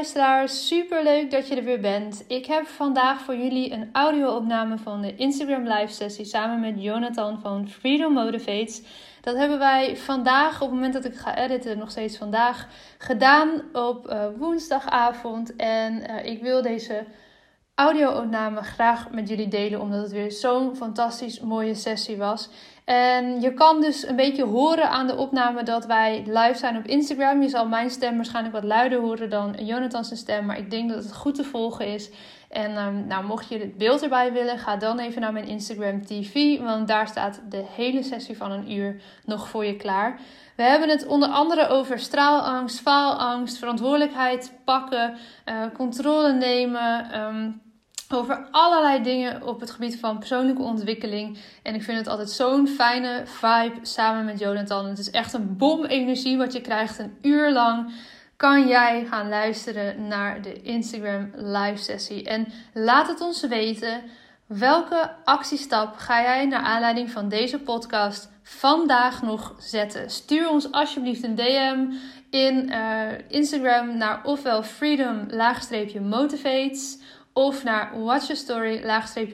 Luisteraars, super leuk dat je er weer bent. Ik heb vandaag voor jullie een audio-opname van de Instagram live sessie samen met Jonathan van Freedom Motivates. Dat hebben wij vandaag, op het moment dat ik ga editen, nog steeds vandaag gedaan op uh, woensdagavond. En uh, ik wil deze audio-opname graag met jullie delen, omdat het weer zo'n fantastisch mooie sessie was. En je kan dus een beetje horen aan de opname dat wij live zijn op Instagram. Je zal mijn stem waarschijnlijk wat luider horen dan Jonathan's stem, maar ik denk dat het goed te volgen is. En um, nou, mocht je het beeld erbij willen, ga dan even naar mijn Instagram TV, want daar staat de hele sessie van een uur nog voor je klaar. We hebben het onder andere over straalangst, faalangst, verantwoordelijkheid pakken, uh, controle nemen. Um, over allerlei dingen op het gebied van persoonlijke ontwikkeling. En ik vind het altijd zo'n fijne vibe samen met Jonathan. Het is echt een bom energie wat je krijgt een uur lang kan jij gaan luisteren naar de Instagram live sessie. En laat het ons weten. Welke actiestap ga jij naar aanleiding van deze podcast vandaag nog zetten? Stuur ons alsjeblieft een DM in uh, Instagram naar ofwel freedom-motivates of naar Watch Your Story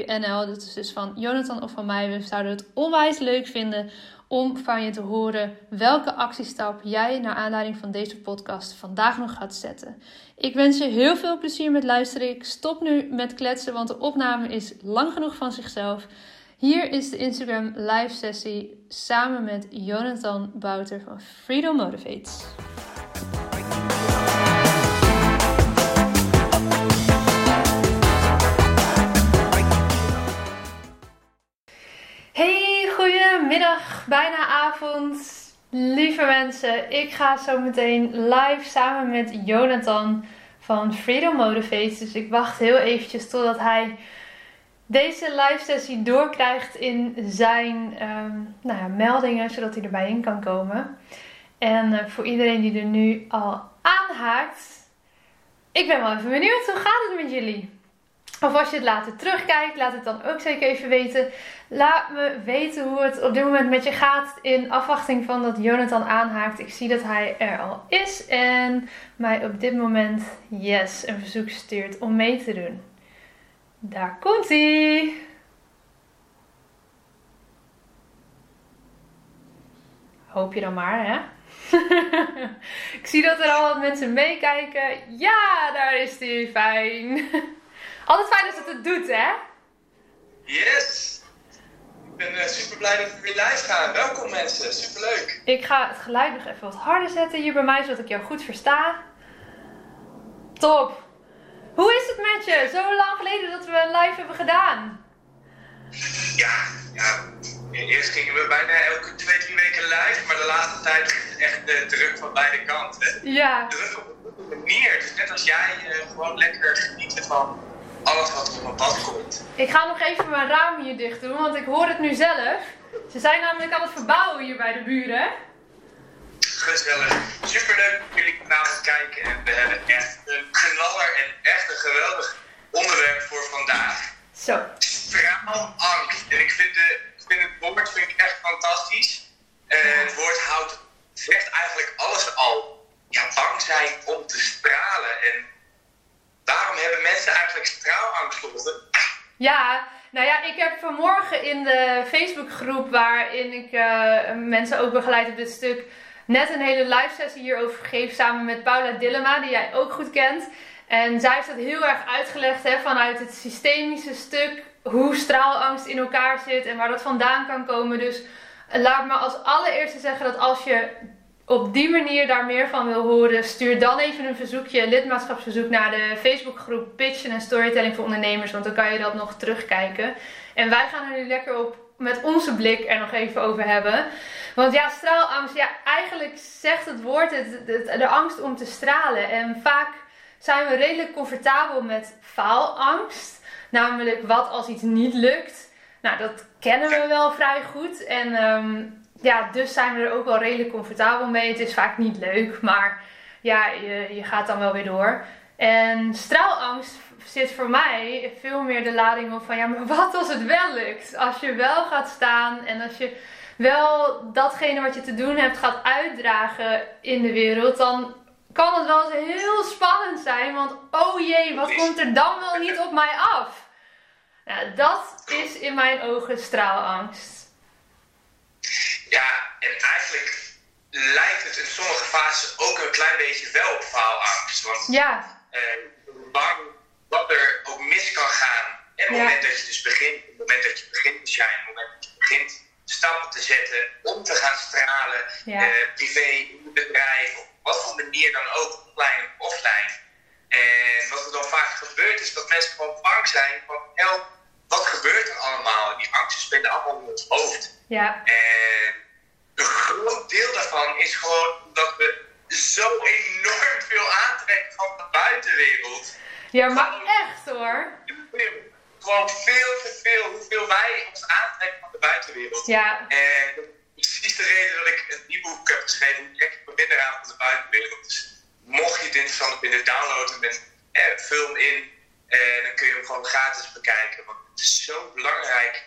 NL. Dat is dus van Jonathan of van mij. We zouden het onwijs leuk vinden om van je te horen welke actiestap jij naar aanleiding van deze podcast vandaag nog gaat zetten. Ik wens je heel veel plezier met luisteren. Ik stop nu met kletsen, want de opname is lang genoeg van zichzelf. Hier is de Instagram live sessie samen met Jonathan Bouter van Freedom Motivates. Hey, goedemiddag, bijna avond. Lieve mensen, ik ga zo meteen live samen met Jonathan van Freedom Motivates. Dus ik wacht heel eventjes totdat hij deze live sessie doorkrijgt in zijn um, nou ja, meldingen, zodat hij erbij in kan komen. En uh, voor iedereen die er nu al aanhaakt, ik ben wel even benieuwd, hoe gaat het met jullie? Of als je het later terugkijkt, laat het dan ook zeker even weten. Laat me weten hoe het op dit moment met je gaat in afwachting van dat Jonathan aanhaakt. Ik zie dat hij er al is en mij op dit moment, yes, een verzoek stuurt om mee te doen. Daar komt hij! Hoop je dan maar, hè? ik zie dat er al wat mensen meekijken. Ja, daar is hij. Fijn. Altijd fijn dat het het doet, hè? Yes! Ik ben uh, super blij dat we weer live gaan. Welkom mensen, superleuk. Ik ga het geluid nog even wat harder zetten hier bij mij, zodat ik jou goed versta. Top! Hoe is het met je? Zo lang geleden dat we live hebben gedaan. Ja, ja. Eerst gingen we bijna elke twee, drie weken live, maar de laatste tijd is het echt de druk van beide kanten. Ja. Druk op een manier. Dus net als jij uh, gewoon lekker genieten van alles wat op mijn pad komt. Ik ga nog even mijn raam hier dicht doen, want ik hoor het nu zelf. Ze zijn namelijk aan het verbouwen hier bij de buren. Gezellig. Superleuk dat jullie kanaal kijken. En we hebben echt een knaller en echt een geweldig onderwerp voor vandaag. Zo. Straalangst. En ik vind, de, ik vind het woord vind ik echt fantastisch. Uh, het woord houdt, zegt eigenlijk alles al. Ja, bang zijn om te stralen. En waarom hebben mensen eigenlijk straalangst, Lotte? Ja, nou ja, ik heb vanmorgen in de Facebookgroep waarin ik uh, mensen ook begeleid op dit stuk net een hele live sessie hierover gegeven samen met Paula Dillema, die jij ook goed kent. En zij heeft dat heel erg uitgelegd hè, vanuit het systemische stuk, hoe straalangst in elkaar zit en waar dat vandaan kan komen. Dus laat me als allereerste zeggen dat als je op die manier daar meer van wil horen, stuur dan even een verzoekje, een lidmaatschapsverzoek naar de Facebookgroep Pitchen en Storytelling voor Ondernemers, want dan kan je dat nog terugkijken. En wij gaan er nu lekker op met onze blik er nog even over hebben. Want ja, straalangst, ja, eigenlijk zegt het woord het, de angst om te stralen. En vaak zijn we redelijk comfortabel met faalangst. Namelijk wat als iets niet lukt. Nou, dat kennen we wel vrij goed. En ehm, ja, dus zijn we er ook wel redelijk comfortabel mee. Het is vaak niet leuk, maar ja, je, je gaat dan wel weer door. En straalangst zit voor mij veel meer de lading op van ja, maar wat als het wel lukt? Als je wel gaat staan en als je wel datgene wat je te doen hebt gaat uitdragen in de wereld, dan kan het wel eens heel spannend zijn. Want oh jee, wat komt er dan wel niet op mij af? Nou, dat is in mijn ogen straalangst. Ja, en eigenlijk lijkt het in sommige fases ook een klein beetje wel op faalangst. Want ja. Uh, bang wat er ook mis kan gaan. En op het moment dat je dus begint, op het moment dat je begint te shine, op het moment dat je begint stappen te zetten om te gaan stralen, ja. uh, privé, bedrijf, op wat voor manier dan ook, online of offline. En wat er dan vaak gebeurt is dat mensen gewoon bang zijn van, help, wat gebeurt er allemaal? Die angsten spelen allemaal in het hoofd. Ja. En een groot deel daarvan is gewoon dat we zo enorm veel aantrekken van de buitenwereld. Ja, maar echt hoor. Gewoon veel te veel hoeveel wij ons aantrekken van de buitenwereld. Ja. En precies de reden dat ik een e-book heb geschreven, hoe trek ik me minder aan van de buitenwereld. Dus mocht je het interessant vinden, download hem met eh, film in. En dan kun je hem gewoon gratis bekijken. Want het is zo belangrijk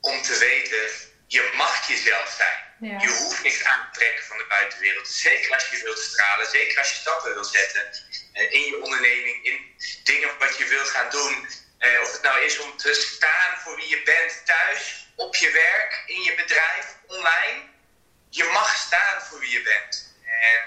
om te weten, je mag jezelf zijn. Ja. Je hoeft niks aan te trekken van de buitenwereld. Zeker als je wilt stralen, zeker als je stappen wilt zetten uh, in je onderneming, in dingen wat je wilt gaan doen. Uh, of het nou is om te staan voor wie je bent thuis, op je werk, in je bedrijf, online. Je mag staan voor wie je bent. En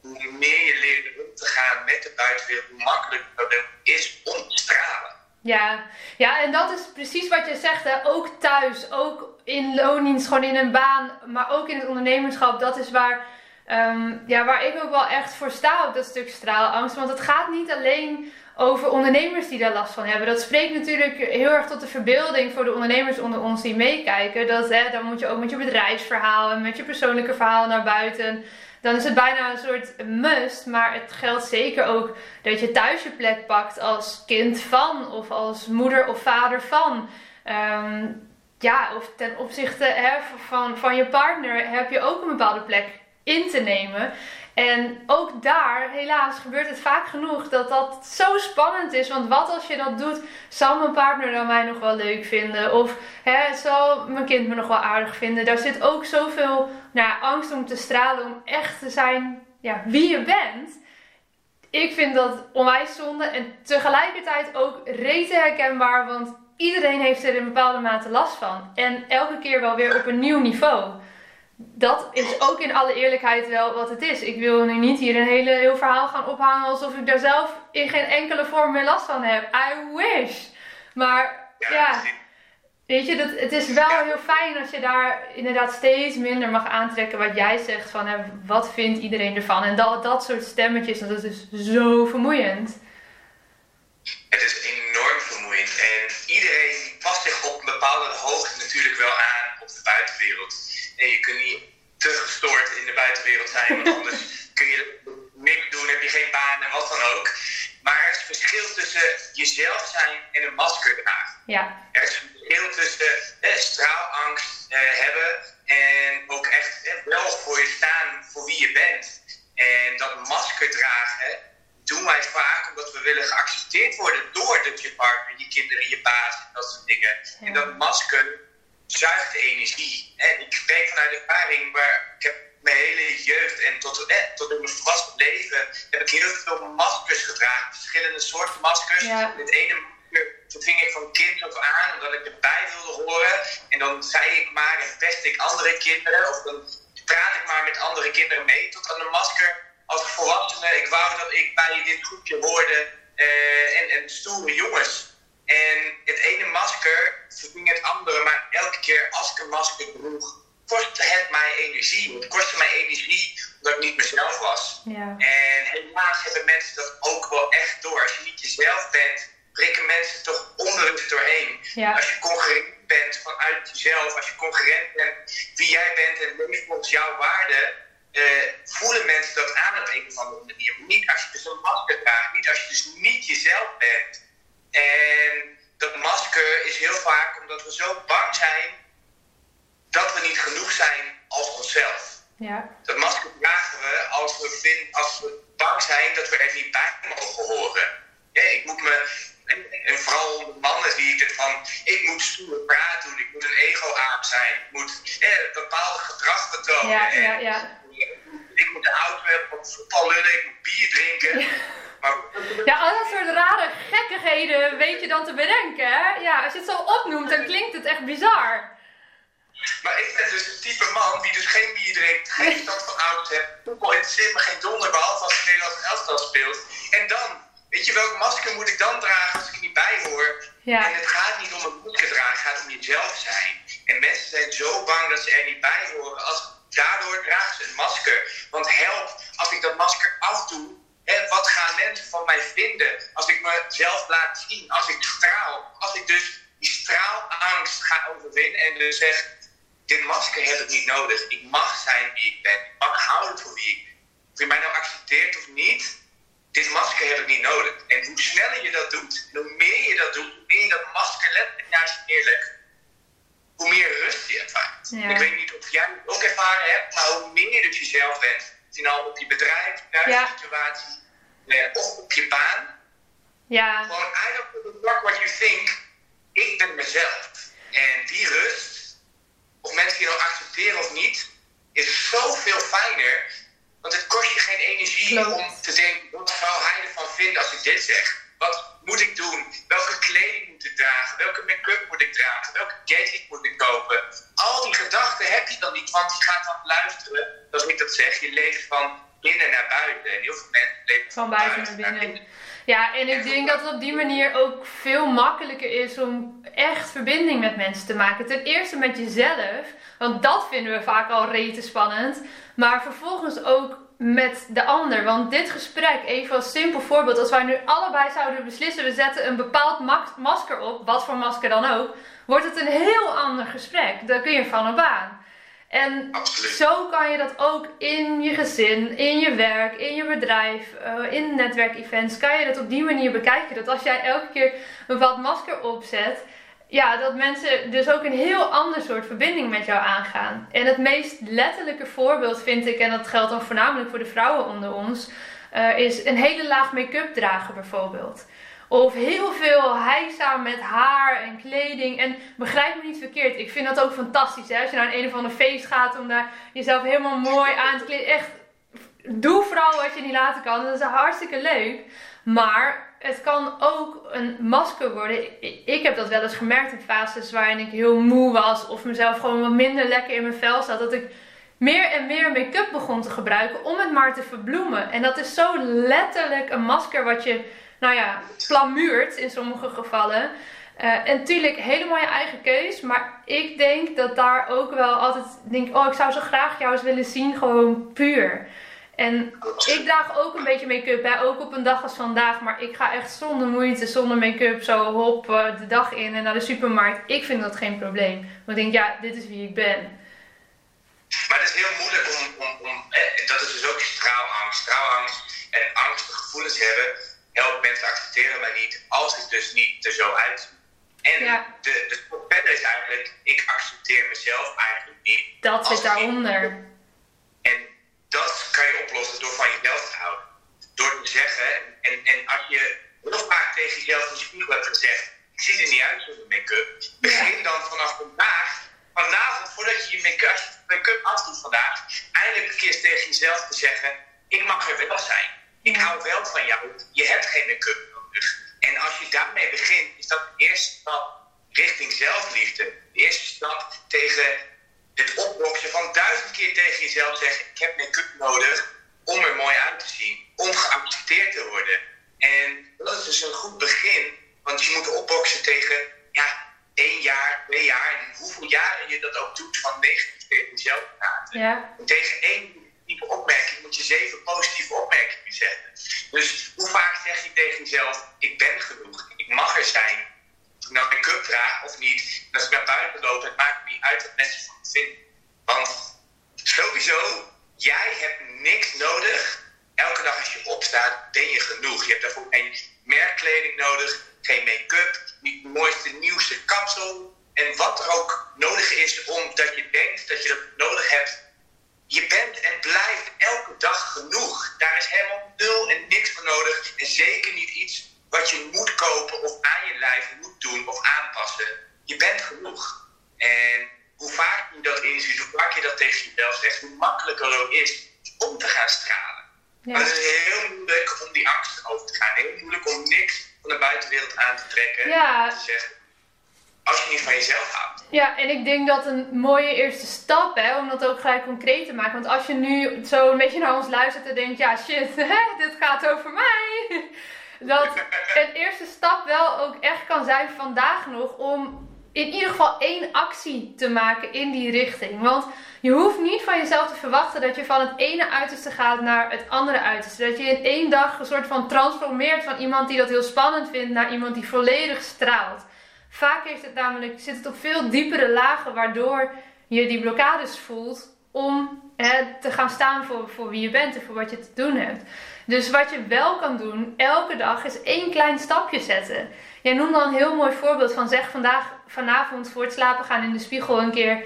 hoe meer je leert om te gaan met de buitenwereld, hoe makkelijker het is om te stralen. Ja. ja, en dat is precies wat je zegt. Hè. Ook thuis, ook in loondienst, gewoon in een baan, maar ook in het ondernemerschap. Dat is waar, ehm, ja, waar ik ook wel echt voor sta op dat stuk straalangst. Want het gaat niet alleen over ondernemers die daar last van hebben. Dat spreekt natuurlijk heel erg tot de verbeelding voor de ondernemers onder ons die meekijken. Dat, hè, dan moet je ook met je bedrijfsverhaal en met je persoonlijke verhaal naar buiten dan is het bijna een soort must. Maar het geldt zeker ook dat je thuis je plek pakt als kind van of als moeder of vader van. Ehm, ja, of ten opzichte hè, van, van je partner heb je ook een bepaalde plek in te nemen. En ook daar, helaas, gebeurt het vaak genoeg dat dat zo spannend is. Want wat als je dat doet, zal mijn partner dan mij nog wel leuk vinden? Of hè, zal mijn kind me nog wel aardig vinden? Daar zit ook zoveel nou, angst om te stralen, om echt te zijn ja, wie je bent. Ik vind dat onwijs zonde en tegelijkertijd ook rete herkenbaar, want iedereen heeft er in bepaalde mate last van. En elke keer wel weer op een nieuw niveau dat is ook in alle eerlijkheid wel wat het is. Ik wil nu niet hier een hele, heel verhaal gaan ophangen alsof ik daar zelf in geen enkele vorm meer last van heb. I wish. Maar ja, weet je, dat, het is wel heel fijn als je daar inderdaad steeds minder mag aantrekken wat jij zegt van hè, wat vindt iedereen ervan. En dat, dat soort stemmetjes, dat is zo vermoeiend. Het is enorm vermoeiend en iedereen past zich op een bepaalde hoogte natuurlijk wel aan op de buitenwereld. En je kunt niet te gestoord in de buitenwereld zijn, want anders kun je niks doen, heb je geen baan en wat dan ook. Maar er is een verschil tussen jezelf zijn en een masker dragen. Ja. Er is een verschil tussen eh, straalangst eh, hebben en ook echt eh, wel voor je staan voor wie je bent. En dat masker dragen doen wij vaak omdat we willen geaccepteerd worden door de, je partner, je kinderen, je baas en dat soort dingen. En dat masker zuigt energie. En ik spreek vanuit ervaring, maar ik heb mijn hele jeugd en tot, eh, tot in mijn volwassen leven heb ik heel veel maskers gedragen. Verschillende soorten maskers. Ja. Het ene masker ving ik van kind af aan, omdat ik erbij wilde horen. En dan zei ik maar en pest ik andere kinderen. Of dan praat ik maar met andere kinderen mee. Tot aan de masker als volwassene. Ik wou dat ik bij dit groepje hoorde. Uh, en, en stoere jongens. En het ene masker verving het andere, maar elke keer als ik een masker droeg, kostte het mij energie. Het kostte mij energie omdat ik niet mezelf was. Ja. En helaas hebben mensen dat ook wel echt door. Als je niet jezelf bent, prikken mensen toch onbewust doorheen. Ja. Als je concurrent bent vanuit jezelf, als je concurrent bent wie jij bent en leeft volgens jouw waarden, eh, voelen mensen dat aan op een of andere manier. Niet als je dus een masker draagt, niet als je dus niet jezelf bent. En dat masker is heel vaak omdat we zo bang zijn dat we niet genoeg zijn als onszelf. Ja. Dat masker dragen we als we, vind, als we bang zijn dat we er niet bij mogen horen. Ja, ik moet me, en, vooral onder mannen zie ik het van, ik moet stoere praat doen, ik moet een ego-aap zijn, ik moet bepaalde gedrag vertonen. Ja, ja, ja. Ik moet de auto hebben, op voetbal lullen, ik moet bier drinken. Maar, Ja, al dat soort rare gekkigheden weet je dan te bedenken, hè? Ja, als je het zo opnoemt, dan klinkt het echt bizar. Maar ik ben dus een type man die dus geen bier drinkt, geen verstand van auto's heeft, voetbal interesseert me geen donder, behalve als het Nederlands elftal speelt. En dan, weet je welk masker moet ik dan dragen als ik er niet bij hoor? Ja. En het gaat niet om een masker dragen, het gaat om jezelf zijn. En mensen zijn zo bang dat ze er niet bij horen. Als, daardoor dragen ze een masker. Want help, als ik dat masker afdoe, hè, wat gaan mensen van mij vinden? Als ik mezelf laat zien, als ik straal. Als ik dus die straalangst ga overwinnen en dus zeg, dit masker heb ik niet nodig. Ik mag zijn wie ik ben. Ik mag houden voor wie ik ben. Of je mij nou accepteert of niet, dit masker heb ik niet nodig. En hoe sneller je dat doet, en hoe meer je dat doet, hoe meer je dat masker letterlijk naar je neerlegt, hoe meer rust je ervaart. Ja. Ik weet niet of jij het ook ervaren hebt, maar hoe meer je dus jezelf bent, je nou op je bedrijf, thuissituatie, eh, of op je baan, Ja. gewoon I don't give a fuck what you think, ik ben mezelf. En die rust, of mensen die nou accepteren of niet, is zoveel fijner. Want het kost je geen energie Klopt. om te denken, wat zou hij ervan vinden als ik dit zeg? Wat moet ik doen? Welke kleding moet ik dragen? Welke make-up moet ik dragen? Welke gadget moet ik kopen? Al die gedachten heb je dan niet, want je gaat dan luisteren, zoals ik dat zeg, je leeft van binnen naar buiten. En heel veel mensen leven Van buiten naar binnen. Ja, en ik denk dat het op die manier ook veel makkelijker is om echt verbinding met mensen te maken. Ten eerste met jezelf, want dat vinden we vaak al rete spannend. Maar vervolgens ook met de ander. Want dit gesprek, even als simpel voorbeeld, als wij nu allebei zouden beslissen, we zetten een bepaald ma- masker op, wat voor masker dan ook, wordt het een heel ander gesprek. Dan kun je van een baan. En Absoluut. zo kan je dat ook in je gezin, in je werk, in je bedrijf, eh, in netwerkevents, kan je dat op die manier bekijken. Dat als jij elke keer een bepaald masker opzet, ja, dat mensen dus ook een heel ander soort verbinding met jou aangaan. En het meest letterlijke voorbeeld vind ik, en dat geldt dan voornamelijk voor de vrouwen onder ons, eh, is een hele laag make-up dragen bijvoorbeeld. Of heel veel hijsa met haar en kleding. En begrijp me niet verkeerd, ik vind dat ook fantastisch. Hè? Als je naar een, een of ander feest gaat om daar jezelf helemaal mooi aan te kleden. Echt, doe vooral wat je niet laten kan. Dat is hartstikke leuk. Maar het kan ook een masker worden. Ik heb dat wel eens gemerkt in fases waarin ik heel moe was. Of mezelf gewoon wat minder lekker in mijn vel zat. Dat ik meer en meer make-up begon te gebruiken om het maar te verbloemen. En dat is zo letterlijk een masker wat je, nou ja, plamuurt in sommige gevallen. Eh, en natuurlijk helemaal je eigen keus. Maar ik denk dat daar ook wel altijd denk, oh, ik zou zo graag jou eens willen zien, gewoon puur. En ik draag ook een beetje make-up, ook op een dag als vandaag. Maar ik ga echt zonder moeite, zonder make-up, zo hop eh, de dag in en naar de supermarkt. Ik vind dat geen probleem. Want ik denk, ja, dit is wie ik ben. Maar het is heel moeilijk om, om, dat is dus ook straalangst. Straalangst en angstige gevoelens helpt mensen accepteren mij niet als ik dus niet er zo uitzie. En Ja. de, de stap verder is eigenlijk, ik accepteer mezelf eigenlijk niet. Dat zit daaronder. En dat kan je oplossen door van jezelf te houden. Door te zeggen, en, en als je heel vaak tegen jezelf in de spiegel hebt gezegd, ik zie er niet uit zonder make-up. Begin dan vanaf vandaag, vanavond, voordat je je make-up, make-up afdoet vandaag, eindelijk een keer tegen jezelf te zeggen, ik mag er wel zijn. Ik hou wel van jou. Je hebt geen make-up nodig. En als je daarmee begint, is dat de eerste stap richting zelfliefde. De eerste stap tegen het opboksen van duizend keer tegen jezelf zeggen: Ik heb make-up nodig om er mooi uit te zien, om geaccepteerd te worden. En dat is dus een goed begin, want je moet opboksen tegen ja, één jaar, twee jaar, en hoeveel jaren je dat ook doet, van negatief tegen jezelf praten. Ja. Tegen één negatieve opmerking moet je zeven positieve opmerkingen zetten. Dus hoe vaak zeg je tegen jezelf: Ik ben genoeg, ik mag er zijn. Of ik nou make-up draag of niet. En als ik naar buiten loop, het maakt niet uit wat mensen van me vinden. Want sowieso, jij hebt niks nodig. Elke dag als je opstaat, ben je genoeg. Je hebt daarvoor geen merkkleding nodig, geen make-up, niet de mooiste, nieuwste kapsel. En wat er ook nodig is omdat je denkt dat je dat nodig hebt, je bent en blijft elke dag genoeg. Daar is helemaal nul en niks voor nodig. En zeker niet iets wat je moet kopen of aan je lijf moet doen of aanpassen. Je bent genoeg. En hoe vaak je dat inziet, hoe vaak je dat tegen jezelf zegt, hoe makkelijker het ook is om te gaan stralen. Ja. Maar het is heel moeilijk om die angst over te gaan. Heel moeilijk om niks van de buitenwereld aan te trekken. Ja. En te zeggen, als je niet van jezelf houdt. Ja, en ik denk dat een mooie eerste stap, hè, om dat ook gelijk concreet te maken. Want als je nu zo een beetje naar ons luistert en denkt, ja shit, dit gaat over mij. Dat een eerste stap wel ook echt kan zijn vandaag nog om in ieder geval één actie te maken in die richting. Want je hoeft niet van jezelf te verwachten dat je van het ene uiterste gaat naar het andere uiterste. Dat je in één dag een soort van transformeert van iemand die dat heel spannend vindt naar iemand die volledig straalt. Vaak heeft het namelijk, zit het op veel diepere lagen waardoor je die blokkades voelt om te gaan staan voor, voor wie je bent en voor wat je te doen hebt. Dus wat je wel kan doen, elke dag, is één klein stapje zetten. Jij noemde al een heel mooi voorbeeld van zeg vandaag, vanavond voor het slapen gaan in de spiegel een keer...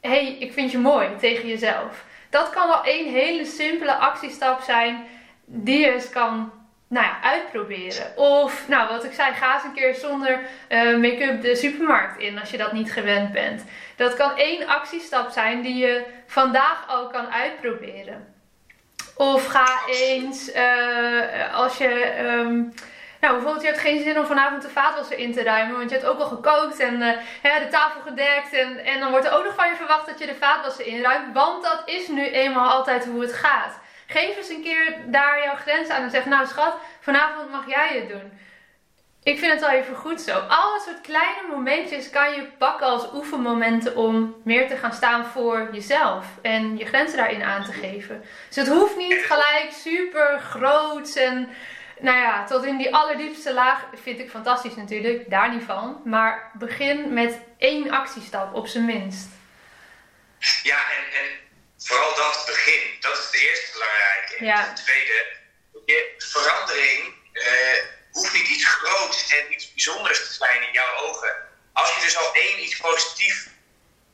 hey, ik vind je mooi tegen jezelf. Dat kan al één hele simpele actiestap zijn die je eens kan nou ja, uitproberen. Of, nou, wat ik zei, ga eens een keer zonder eh, make-up de supermarkt in als je dat niet gewend bent. Dat kan één actiestap zijn die je vandaag al kan uitproberen. Of ga eens, eh, als je, ehm, nou bijvoorbeeld je hebt geen zin om vanavond de vaatwasser in te ruimen, want je hebt ook al gekookt en eh, de tafel gedekt en, en dan wordt er ook nog van je verwacht dat je de vaatwasser inruimt, want dat is nu eenmaal altijd hoe het gaat. Geef eens een keer daar jouw grens aan en zeg, nou schat, vanavond mag jij het doen. Ik vind het al even goed zo. Alle soort kleine momentjes kan je pakken als oefenmomenten om meer te gaan staan voor jezelf. En je grenzen daarin aan te geven. Dus het hoeft niet gelijk super groot en nou ja, tot in die allerdiepste laag vind ik fantastisch natuurlijk, daar niet van. Maar begin met één actiestap op zijn minst. Ja, en, en vooral dat begin, dat is het eerste belangrijke. En Ja. ten tweede, je, verandering eh, hoeft niet iets groots en iets bijzonders te zijn in jouw ogen. Als je dus al één iets positief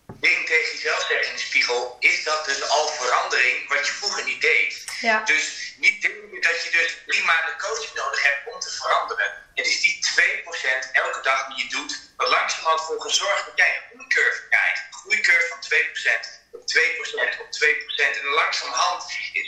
ding tegen jezelf zegt in de spiegel, is dat dus al verandering wat je vroeger niet deed. Ja. Dus niet denken dat je dus drie maanden coaching nodig hebt om te veranderen. Het is die 2% elke dag die je doet, wat langzamerhand voor gezorgd dat jij een groeicurve krijgt. Een groeicurve van 2% op 2% op 2%. En langzamerhand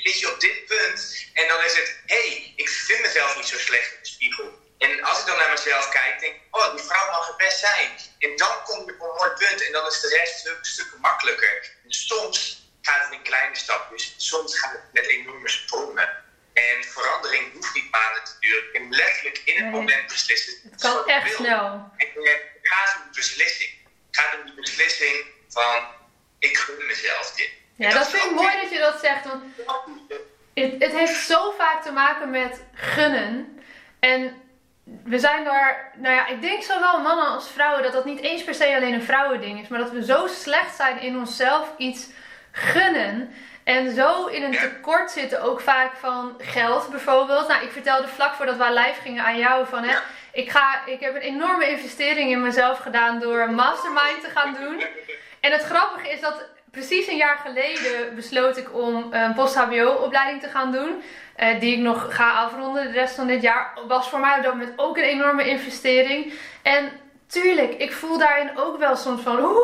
zit je op dit punt en dan is het, hé, hey, ik vind mezelf niet zo slecht in de spiegel. En als ik dan naar mezelf kijk, denk ik, oh, die vrouw mag het best zijn. En dan kom je op een mooi punt en dan is de rest een stuk makkelijker. En soms gaat het in kleine stapjes, soms gaat het met enorme sprongen. En verandering hoeft niet maanden te duren. Je kan letterlijk in het Nee. moment beslissen. Het kan echt snel. En je gaat om de beslissing. Het gaat om de beslissing van, ik gun mezelf dit. Ja, dat vind ik mooi dat je dat zegt. Want het, het heeft zo vaak te maken met gunnen. En we zijn daar, nou ja, ik denk zowel mannen als vrouwen dat dat niet eens per se alleen een vrouwending is, maar dat we zo slecht zijn in onszelf iets gunnen. En zo in een tekort zitten ook vaak van geld bijvoorbeeld. Nou, ik vertelde vlak voordat we live gingen aan jou van hè, ik, ga, ik heb een enorme investering in mezelf gedaan door een mastermind te gaan doen. En het grappige is dat precies een jaar geleden besloot ik om een post-HBO-opleiding te gaan doen. eh, die ik nog ga afronden de rest van dit jaar. Was voor mij op dat moment ook een enorme investering. En tuurlijk, ik voel daarin ook wel soms van... Oeh,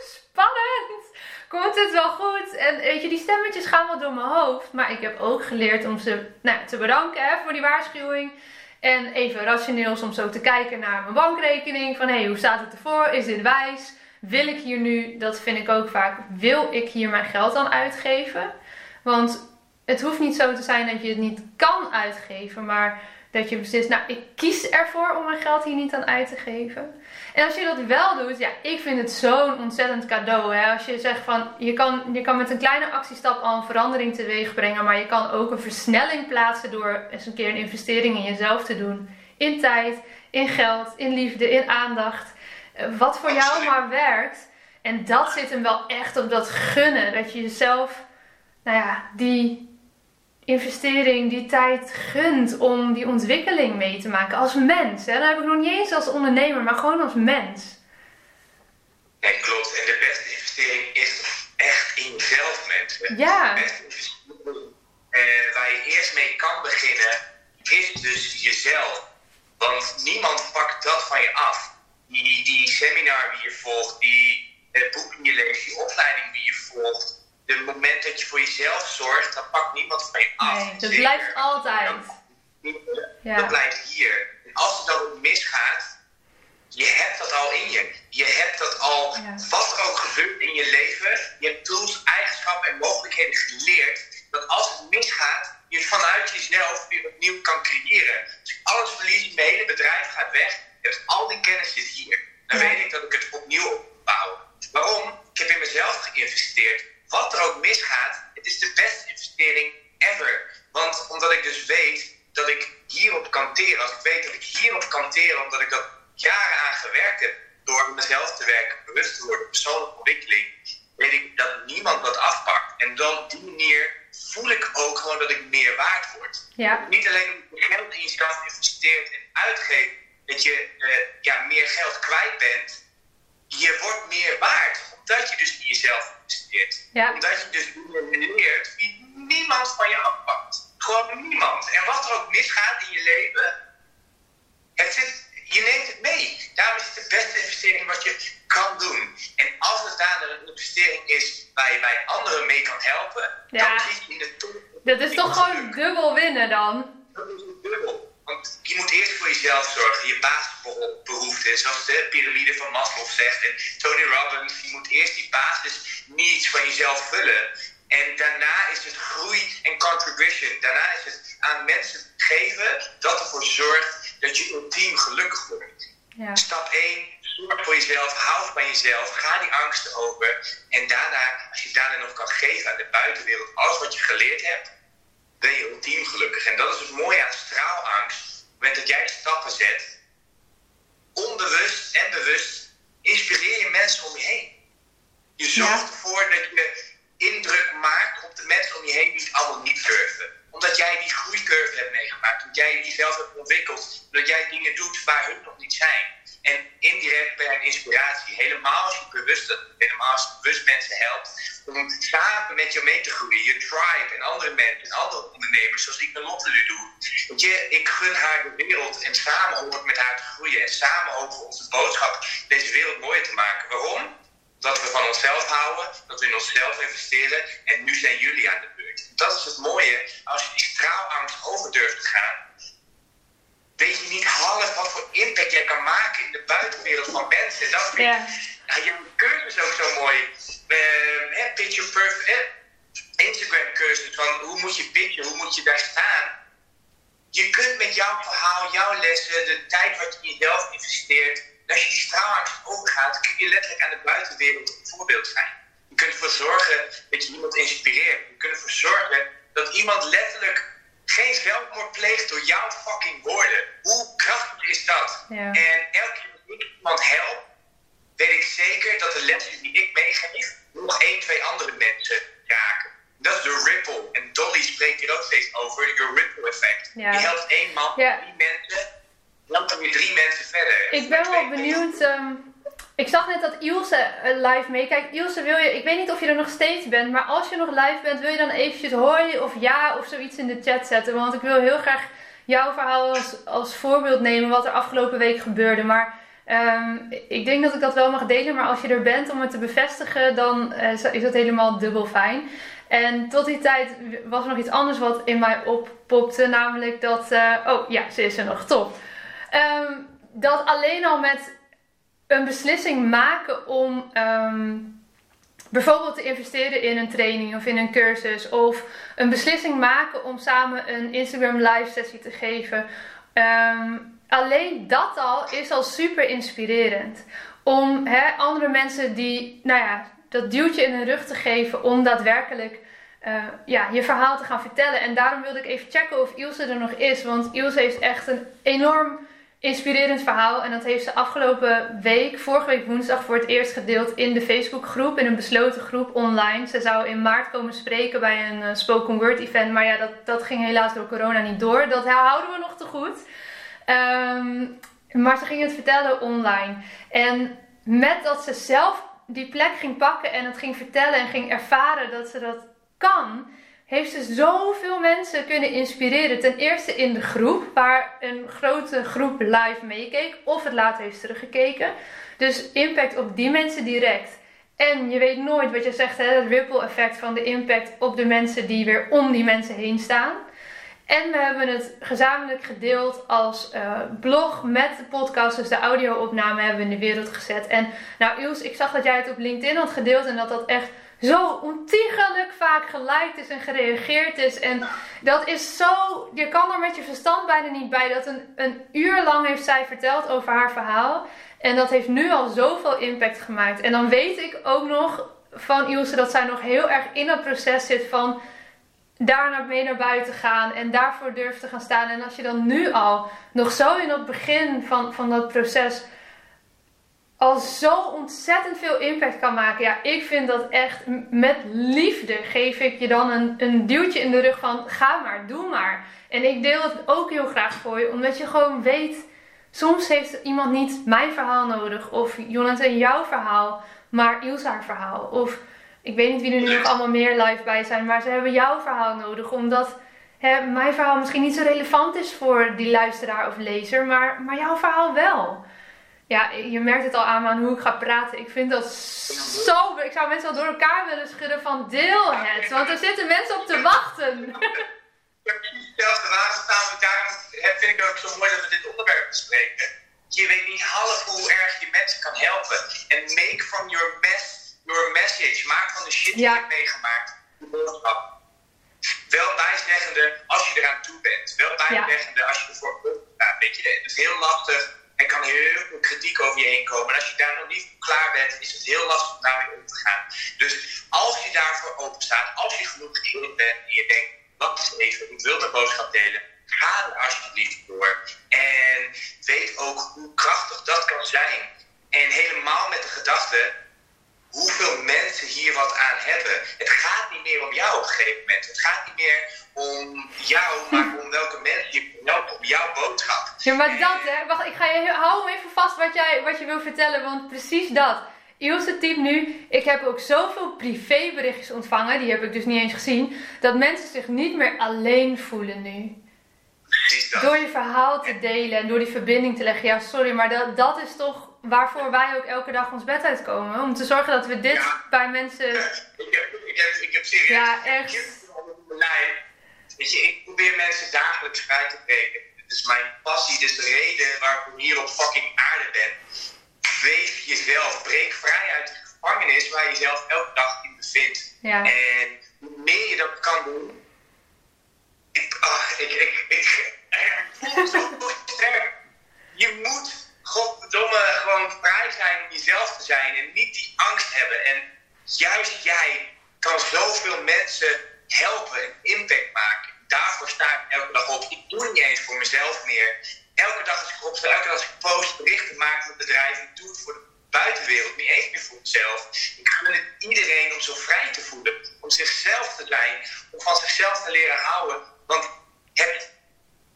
spannend! Komt het wel goed? En weet je, die stemmetjes gaan wel door mijn hoofd. Maar ik heb ook geleerd om ze nou, te bedanken voor die waarschuwing. En even rationeel soms ook te kijken naar mijn bankrekening. Van hé, hey, hoe staat het ervoor? Is dit wijs? Wil ik hier nu, dat vind ik ook vaak, wil ik hier mijn geld aan uitgeven? Want het hoeft niet zo te zijn dat je het niet kan uitgeven, maar Dat je beslist, nou, ik kies ervoor om mijn geld hier niet aan uit te geven. En als je dat wel doet, ja, ik vind het zo'n ontzettend cadeau. Hè? Als je zegt van, je kan, je kan met een kleine actiestap al een verandering teweeg brengen. Maar je kan ook een versnelling plaatsen door eens een keer een investering in jezelf te doen. In tijd, in geld, in liefde, in aandacht. Eh, wat voor jou maar werkt. En dat zit hem wel echt op dat gunnen. Dat je jezelf, nou ja, die investering, die tijd gunt om die ontwikkeling mee te maken als mens. Hè? Dan heb ik nog niet eens als ondernemer, maar gewoon als mens. Nee, klopt. En de beste investering is echt in jezelf, mensen. Ja. De beste investering uh, waar je eerst mee kan beginnen, is dus jezelf. Want niemand pakt dat van je af. Die, die seminar die je volgt, die het boek die je leest, die opleiding die je volgt, het moment dat je voor jezelf zorgt, dan pakt niemand van je af. Nee, dat blijft altijd. Ja. Dat blijft hier. En als het dan ook misgaat, je hebt dat al in je. Je hebt dat al, ja. wat er ook gebeurt in je leven, je hebt tools, eigenschappen en mogelijkheden geleerd, dat als het misgaat, je vanuit jezelf weer opnieuw kan creëren. Als ik alles verlies, mijn hele bedrijf gaat weg, hebt al die kennis zit hier. Dan weet ik dat ik het opnieuw opbouw. Waarom? Ik heb in mezelf geïnvesteerd wat er ook misgaat, het is de beste investering ever. Want omdat ik dus weet dat ik hierop kan teren, als ik weet dat ik hierop kan teren, omdat ik dat jaren aan gewerkt heb, door mezelf te werken, bewust te worden, persoonlijke ontwikkeling, weet ik dat niemand dat afpakt. En dan op die manier voel ik ook gewoon dat ik meer waard word. Ja. Niet alleen je geld in jezelf investeert en uitgeeft, dat je uh, ja, meer geld kwijt bent, je wordt meer waard. Omdat je dus in jezelf ja. Omdat je dus leert wie niemand van je afpakt. Gewoon niemand. En wat er ook misgaat in je leven, het zit, je neemt het mee. Daarom is het de beste investering wat je kan doen. En als het daar een investering is waar je bij anderen mee kan helpen, ja. dan kies je in de top. Dat is toch gewoon dubbel winnen dan? Dat is dubbel. Want je moet eerst voor jezelf zorgen, je basisbehoeften, zoals de piramide van Maslow zegt. En Tony Robbins, je moet eerst die basis needs van jezelf vullen. En daarna is het groei en contribution. Daarna is het aan mensen geven dat ervoor zorgt dat je ultiem gelukkig wordt. Ja. Stap 1, zorg voor jezelf, hou van jezelf, ga die angsten over. En daarna, als je daarna nog kan geven aan de buitenwereld, alles wat je geleerd hebt, ben je ultiem gelukkig. En dat is het mooie aan straalangst. Op het moment dat jij stappen zet, onbewust en bewust, inspireer je mensen om je heen. Je zorgt ja. ervoor dat je indruk maakt op de mensen om je heen die het allemaal niet durven. Omdat jij die groeicurve hebt meegemaakt, omdat jij jezelf hebt ontwikkeld, dat jij dingen doet waar hun nog niet zijn. En indirect je een inspiratie. Helemaal als je bewust, helemaal als je bewust mensen helpt om samen met je mee te groeien. Je tribe en andere mensen en andere ondernemers, zoals ik met Lotte nu doe. Want je, ik gun haar de wereld en samen hoop ik met haar te groeien. En samen hopen we onze boodschap deze wereld mooier te maken. Waarom? Dat we van onszelf houden, dat we in onszelf investeren. En nu zijn jullie aan de beurt. Dat is het mooie als je die straalangst over durft te gaan weet je niet half wat voor impact jij kan maken in de buitenwereld van mensen. Dat vind ja. Nou, je cursus ook zo mooi. Uh, picture perfect. Instagram cursus van hoe moet je pitchen, hoe moet je daar staan. Je kunt met jouw verhaal, jouw lessen, de tijd wat je in jezelf investeert, als je die straalangst overgaat, kun je letterlijk aan de buitenwereld een voorbeeld zijn. Je kunt ervoor zorgen dat je iemand inspireert. Je kunt ervoor zorgen dat iemand letterlijk geen zelfmoord pleegt door jouw fucking woorden. Hoe krachtig is dat? Ja. En elke keer dat ik iemand help, weet ik zeker dat de lessen die ik meegeef nog één, twee andere mensen raken. Dat is de ripple. En Dolly spreekt hier ook steeds over, je ripple effect. Ja. Je helpt één man, Ja. drie mensen, dan dan weer drie mensen verder. Ik ben wel benieuwd. Ik zag net dat Ilse eh, live meekijkt. Ilse, wil je, ik weet niet of je er nog steeds bent, maar als je nog live bent, wil je dan eventjes hoi of ja of zoiets in de chat zetten? Want ik wil heel graag jouw verhaal als, als voorbeeld nemen wat er afgelopen week gebeurde. Maar ehm, ik denk dat ik dat wel mag delen, maar als je er bent om het te bevestigen, dan eh, is dat helemaal dubbel fijn. En tot die tijd was er nog iets anders wat in mij oppopte, namelijk dat. eh, oh ja, ze is er nog, top. Ehm, dat alleen al met een beslissing maken om ehm, bijvoorbeeld te investeren in een training of in een cursus, of een beslissing maken om samen een Instagram live sessie te geven, ehm, alleen dat al is al super inspirerend. Om andere mensen die, nou ja, dat duwtje in hun rug te geven om daadwerkelijk uh, ja, je verhaal te gaan vertellen. En daarom wilde ik even checken of Ilse er nog is. Want Ilse heeft echt een enorm inspirerend verhaal. En dat heeft ze afgelopen week, vorige week woensdag, voor het eerst gedeeld in de Facebookgroep. In een besloten groep online. Ze zou in maart komen spreken bij een uh, spoken word event. Maar ja, dat, dat ging helaas door corona niet door. Dat houden we nog te goed. Um, maar ze ging het vertellen online. En met dat ze zelf die plek ging pakken en het ging vertellen en ging ervaren dat ze dat kan, heeft ze zoveel mensen kunnen inspireren. Ten eerste in de groep, waar een grote groep live meekeek of het later heeft teruggekeken. Dus impact op die mensen direct. En je weet nooit wat je zegt, hè, het ripple effect van de impact op de mensen die weer om die mensen heen staan. En we hebben het gezamenlijk gedeeld als uh, blog met de podcast. Dus de audio-opname hebben we in de wereld gezet. En nou, Iels, ik zag dat jij het op LinkedIn had gedeeld en dat dat echt zo ontiegelijk vaak geliked is en gereageerd is. En dat is zo. Je kan er met je verstand bijna niet bij. Dat een, een uur lang heeft zij verteld over haar verhaal. En dat heeft nu al zoveel impact gemaakt. En dan weet ik ook nog van Ilse dat zij nog heel erg in het proces zit van daar naar mee naar buiten gaan en daarvoor durft te gaan staan. En als je dan nu al nog zo in het begin van, van dat proces al zo ontzettend veel impact kan maken. Ja, ik vind dat echt met liefde geef ik je dan een, een duwtje in de rug van ga maar, doe maar. En ik deel het ook heel graag voor je, omdat je gewoon weet, soms heeft iemand niet mijn verhaal nodig of Jonathan jouw verhaal, maar Ilse verhaal. Of ik weet niet wie er nu nog allemaal meer live bij zijn, maar ze hebben jouw verhaal nodig. Omdat hè, mijn verhaal misschien niet zo relevant is voor die luisteraar of lezer, maar, maar jouw verhaal wel. Ja, je merkt het al aan, aan hoe ik ga praten. Ik vind dat zo. Ik zou mensen al door elkaar willen schudden van deel het. Want er zitten mensen op te wachten. Hetzelfde staan we daarom vind ik ook zo mooi dat we dit onderwerp bespreken. Je weet niet half hoe erg je mensen kan helpen. En make from your door een message. Maak van de shit die je hebt meegemaakt ik ga je, hou hem even vast wat, jij, wat je wil vertellen, want precies dat. Ilse type nu, ik heb ook zoveel privéberichtjes ontvangen, die heb ik dus niet eens gezien, dat mensen zich niet meer alleen voelen nu. Door je verhaal te delen en door die verbinding te leggen. Ja, sorry, maar dat, dat is toch waarvoor wij ook elke dag ons bed uitkomen. Om te zorgen dat we dit bij mensen. ik, heb, ik, heb, ik heb serieus. Ja, echt. Weet je, ik probeer mensen dagelijks vrij te breken. Dit is mijn passie, dit is de reden waarom ik hier op fucking aarde ben. Weef jezelf, breek vrij uit de gevangenis waar je jezelf elke dag in bevindt. Ja. En hoe meer je dat kan doen. Ik, ach, ik, ik, ik, ik voel me zo sterk. Je moet godverdomme gewoon vrij zijn om jezelf te zijn en niet die angst hebben. En juist jij kan zoveel mensen helpen en impact maken. Daarvoor sta ik elke dag op. Ik doe het niet eens voor mezelf meer. Elke dag als ik opsta, elke dag als ik post, berichten maak met bedrijven, ik doe het voor de buitenwereld, niet eens meer voor mezelf. Ik gun het iedereen om zo vrij te voelen, om zichzelf te zijn, om van zichzelf te leren houden. Want het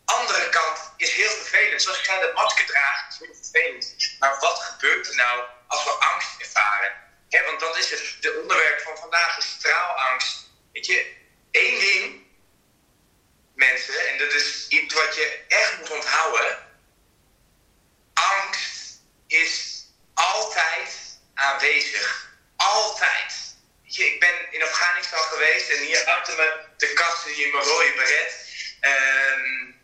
andere kant is heel vervelend. Zoals jij dat masker draagt, is heel vervelend. Maar wat gebeurt er nou als we angst ervaren? want dat is het de onderwerp van vandaag, is straalangst. Weet je, één ding, mensen, en dat is iets wat je echt moet onthouden. Angst is altijd aanwezig. Altijd. Je, ik ben in Afghanistan geweest en hier achter me de kast zie je mijn rode beret. Um,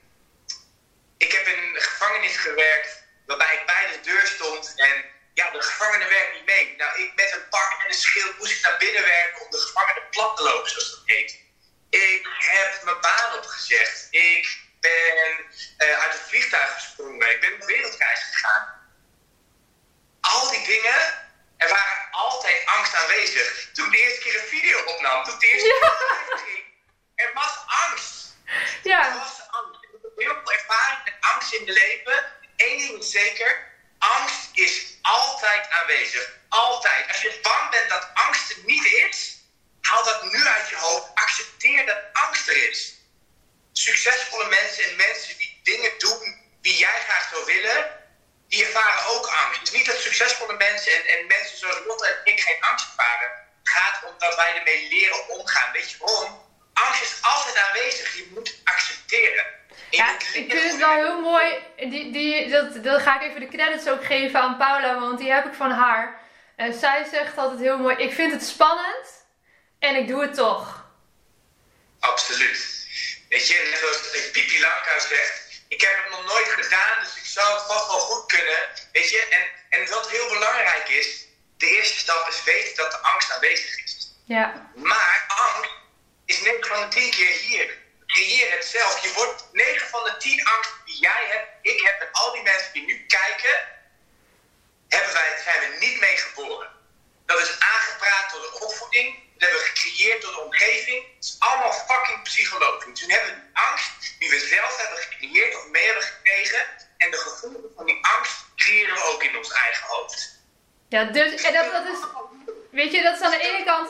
ik heb in een gevangenis gewerkt waarbij ik bij de deur stond en ja, de gevangene werkt niet mee. Nou, ik met een pak en een schild moest ik naar binnen werken om de gevangene plat te lopen, zoals dat heet. Ik heb mijn baan opgezegd. Ik ben eh, uit het vliegtuig gesprongen. Ik ben op wereldreis gegaan. Al die dingen, er waren altijd angst aanwezig. Toen de eerste keer een video opnam, toen de eerste keer ging, er was angst. Ja. Er was angst. Ik heb heel veel ervaring met angst in mijn leven. Eén ding is zeker, angst is altijd aanwezig. Altijd. Als je bang bent dat angst er niet is, haal dat nu uit je hoofd. Accepteer dat angst er is. Succesvolle mensen en mensen die dingen doen die jij graag zou willen, die ervaren ook angst. Het is niet dat succesvolle mensen en, en mensen zoals Lotte en ik geen angst ervaren. Het gaat om dat wij ermee leren omgaan. Weet je waarom? Angst is altijd aanwezig. Je moet accepteren. Ja, ik vind het wel heel mooi. Die, die, dat, dat ga ik even de credits ook geven aan Paula, want die heb ik van haar. En zij zegt altijd heel mooi: Ik vind het spannend en ik doe het toch. Absoluut. Weet je, net zoals Pipi Langkous zegt: Ik heb het nog nooit gedaan, dus ik zou het vast wel goed kunnen. Weet je, en, en wat heel belangrijk is: de eerste stap is weten dat de angst aanwezig is. Ja. Maar angst is 9 van de 10 keer hier creëer het zelf. Je wordt 9 van de 10 angsten die jij hebt, ik heb en al die mensen die nu kijken, hebben wij, zijn we niet mee geboren. Dat is aangepraat door de opvoeding, dat hebben we gecreëerd door de omgeving. Het is allemaal fucking psychologisch. Toen hebben we die angst die we zelf hebben gecreëerd of mee hebben gekregen. En de gevoelens van die angst creëren we ook in ons eigen hoofd. Ja, dus en dat, dat is, weet je, dat is aan de ene kant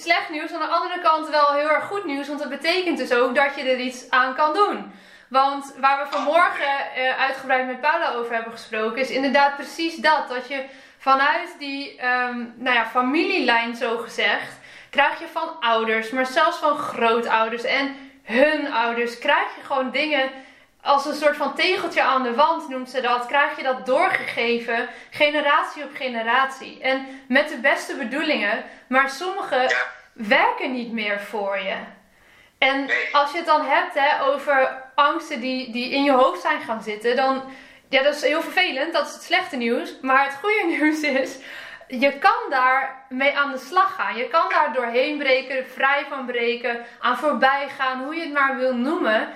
slecht nieuws. Aan de andere kant wel heel erg goed nieuws. Want dat betekent dus ook dat je er iets aan kan doen. Want waar we vanmorgen uh, uitgebreid met Paula over hebben gesproken, is inderdaad precies dat. Dat je vanuit die um, nou ja, familielijn, zo gezegd, krijg je van ouders, maar zelfs van grootouders en hun ouders, krijg je gewoon dingen als een soort van tegeltje aan de wand noemt ze dat, krijg je dat doorgegeven, generatie op generatie. En met de beste bedoelingen, maar sommige werken niet meer voor je. En als je het dan hebt hè, over angsten die, die in je hoofd zijn gaan zitten, dan, ja, dat is heel vervelend, dat is het slechte nieuws. Maar het goede nieuws is, je kan daar mee aan de slag gaan. Je kan daar doorheen breken, vrij van breken, aan voorbij gaan, hoe je het maar wil noemen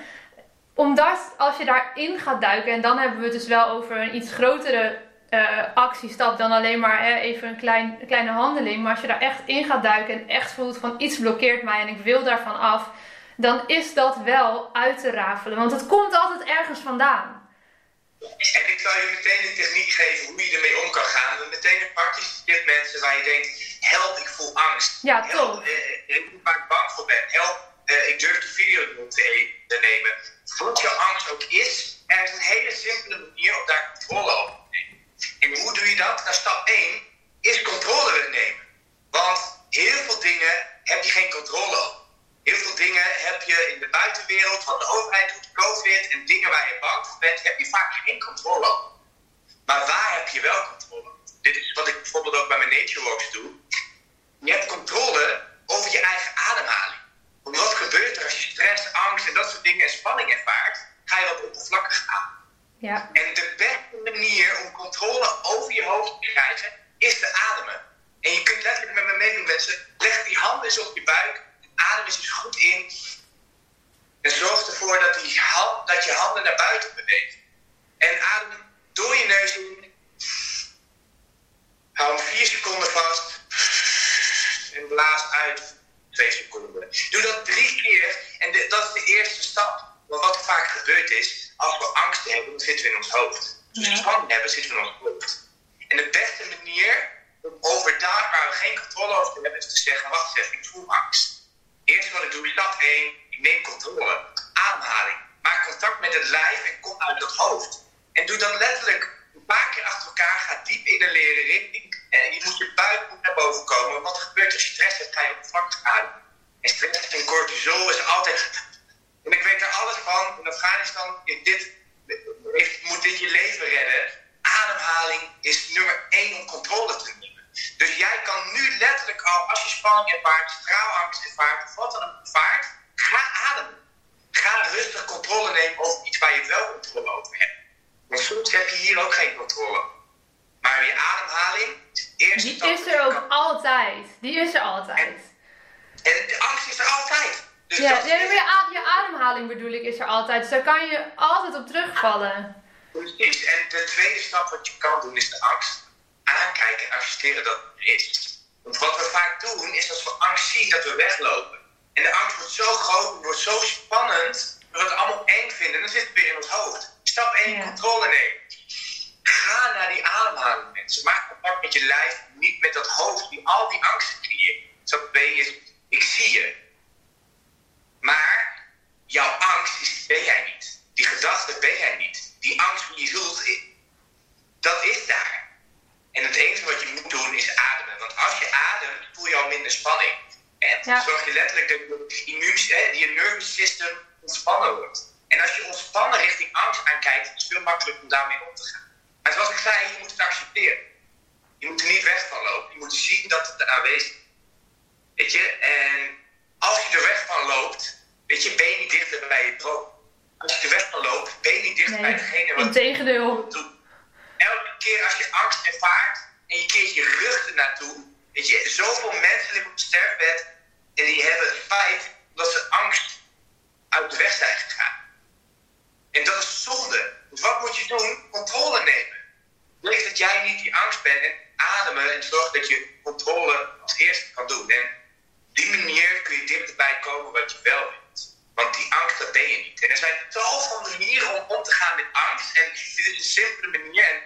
omdat als je daarin gaat duiken, en dan hebben we het dus wel over een iets grotere uh, actiestap dan alleen maar even een, klein, kleine handeling. Maar als je daar echt in gaat duiken en echt voelt van iets blokkeert mij en ik wil daarvan af, dan is dat wel uit te rafelen. Want het komt altijd ergens vandaan. En ik zal je meteen een techniek geven hoe je ermee om kan gaan. Meteen een praktische tip mensen waar je denkt, help, ik voel angst. Ja, toch. Help, eh, ik waar ik bang voor ben. Help, ik durf de video te, te nemen wat jouw angst ook is, er is een hele simpele manier om daar controle over te nemen. En hoe doe je dat? Nou, stap 1 is controle nemen. Want heel veel dingen heb je geen controle over. Heel veel dingen heb je in de buitenwereld, wat de overheid doet, COVID en dingen waar je bang voor bent, heb je vaak geen controle over. Dus ja, je, je ademhaling bedoel ik is er altijd. Dus daar kan je altijd op terugvallen. Precies. En de tweede stap wat je kan doen is de angst aankijken en accepteren dat het er is. Want wat we vaak doen, is als we angst zien, dat we weglopen. En de angst wordt zo groot, wordt zo spannend, dat we het allemaal eng vinden. En dan zit het weer in ons hoofd. Stap 1, Ja. controle nemen. Ga naar die ademhaling, mensen. Maak contact met je lijf, niet met dat hoofd die al die angsten creëert. Stap 2 is, ik zie je. Maar jouw angst is, ben jij niet. Die gedachte ben jij niet. Die angst die je voelt, i- dat is daar. En het enige wat je moet doen is ademen. Want als je ademt, voel je al minder spanning. En Ja. zorg je letterlijk dat je immuun, je nervous system ontspannen wordt. En als je ontspannen richting angst aankijkt, is het veel makkelijker om daarmee om te gaan. Maar zoals ik zei, je moet het accepteren. Je moet er niet weg van lopen. Je moet zien dat het er aanwezig is. Weet je, en als je er weg van loopt, weet je, ben je niet dichter bij je droom. Als je er weg van loopt, ben je niet dichter bij degene wat integendeel. doet. Elke keer als je angst ervaart en je keert je rug ernaartoe, weet je, zoveel mensen liggen op het sterfbed en die hebben het spijt omdat ze angst uit de weg zijn gegaan. En dat is zonde. Dus wat moet je doen? Controle nemen. Weet dat jij niet die angst bent en ademen en zorg dat je controle als eerste kan doen. En die manier kun je dichterbij komen wat je wel wilt. Want die angst, dat ben je niet. En er zijn tal van manieren om om te gaan met angst. En dit is een simpele manier. En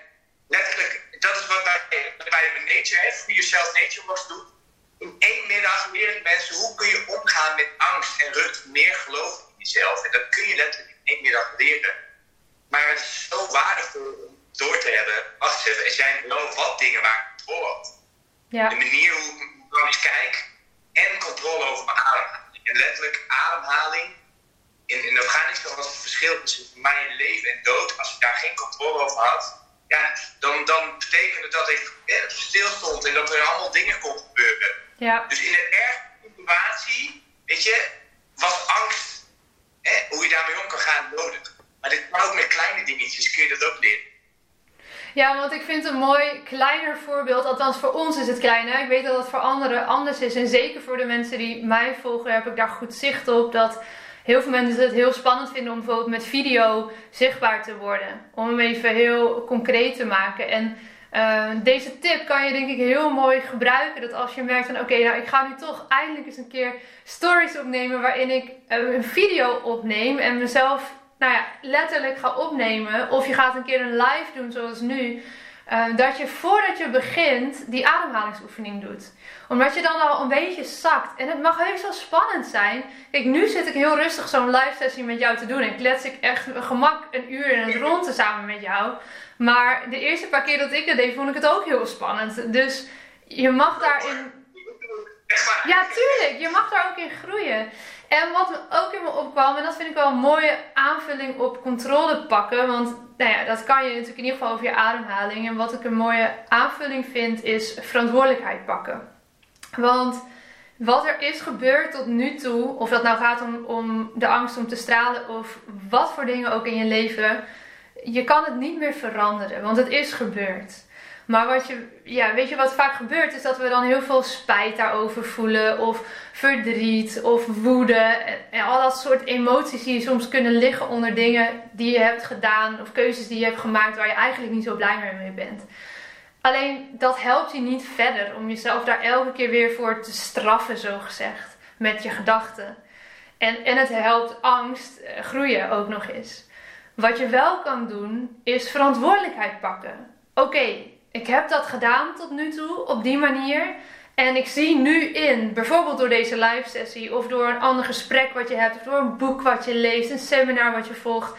letterlijk, dat is wat wij bij de Nature, hè, Free Yourself Nature Box doen. In één middag leer ik mensen hoe kun je omgaan met angst en rust. Meer geloven in jezelf. En dat kun je letterlijk in één middag leren. Maar het is zo waardevol om door te hebben. Wacht even, er zijn wel wat dingen waar ik heb Ja. de manier hoe ik naar kijk controle over mijn ademhaling. En letterlijk ademhaling. In, in Afghanistan was het verschil tussen mijn leven en dood. Als ik daar geen controle over had, ja, dan, dan betekende dat ik eh, stil stond en dat er allemaal dingen kon gebeuren. Ja. Dus in een erg situatie, weet je, was angst, hè, hoe je daarmee om kan gaan, nodig. Maar dit kan ook met kleine dingetjes, kun je dat ook leren. Ja, want ik vind een mooi kleiner voorbeeld, althans voor ons is het klein. Hè? Ik weet dat het voor anderen anders is. En zeker voor de mensen die mij volgen, heb ik daar goed zicht op. Dat heel veel mensen het heel spannend vinden om bijvoorbeeld met video zichtbaar te worden. Om hem even heel concreet te maken. En eh, deze tip kan je denk ik heel mooi gebruiken. Dat als je merkt van oké, nou ik ga nu toch eindelijk eens een keer stories opnemen waarin ik eh, een video opneem en mezelf nou ja, letterlijk ga opnemen. Of je gaat een keer een live doen zoals nu. eh, dat je voordat je begint die ademhalingsoefening doet. Omdat je dan al een beetje zakt. En het mag heus wel spannend zijn. Kijk, nu zit ik heel rustig zo'n live sessie met jou te doen. En klets ik echt gemak een uur in het rond samen met jou. Maar de eerste paar keer dat ik het deed, vond ik het ook heel spannend. Dus je mag daarin ja, tuurlijk. Je mag daar ook in groeien. En wat me ook in me opkwam, en dat vind ik wel een mooie aanvulling op controle pakken. Want nou ja, dat kan je natuurlijk in ieder geval over je ademhaling. En wat ik een mooie aanvulling vind, is verantwoordelijkheid pakken. Want wat er is gebeurd tot nu toe, of dat nou gaat om, om de angst om te stralen of wat voor dingen ook in je leven, je kan het niet meer veranderen, want het is gebeurd. Maar wat je, ja, weet je wat vaak gebeurt, is dat we dan heel veel spijt daarover voelen, of verdriet, of woede, en, al dat soort emoties die soms kunnen liggen onder dingen die je hebt gedaan, of keuzes die je hebt gemaakt waar je eigenlijk niet zo blij mee bent. Alleen dat helpt je niet verder om jezelf daar elke keer weer voor te straffen, zo gezegd, met je gedachten. En, en het helpt angst eh, groeien ook nog eens. Wat je wel kan doen, is verantwoordelijkheid pakken. Oké, ik heb dat gedaan tot nu toe op die manier. En ik zie nu in, bijvoorbeeld door deze live sessie, of door een ander gesprek wat je hebt, of door een boek wat je leest, een seminar wat je volgt,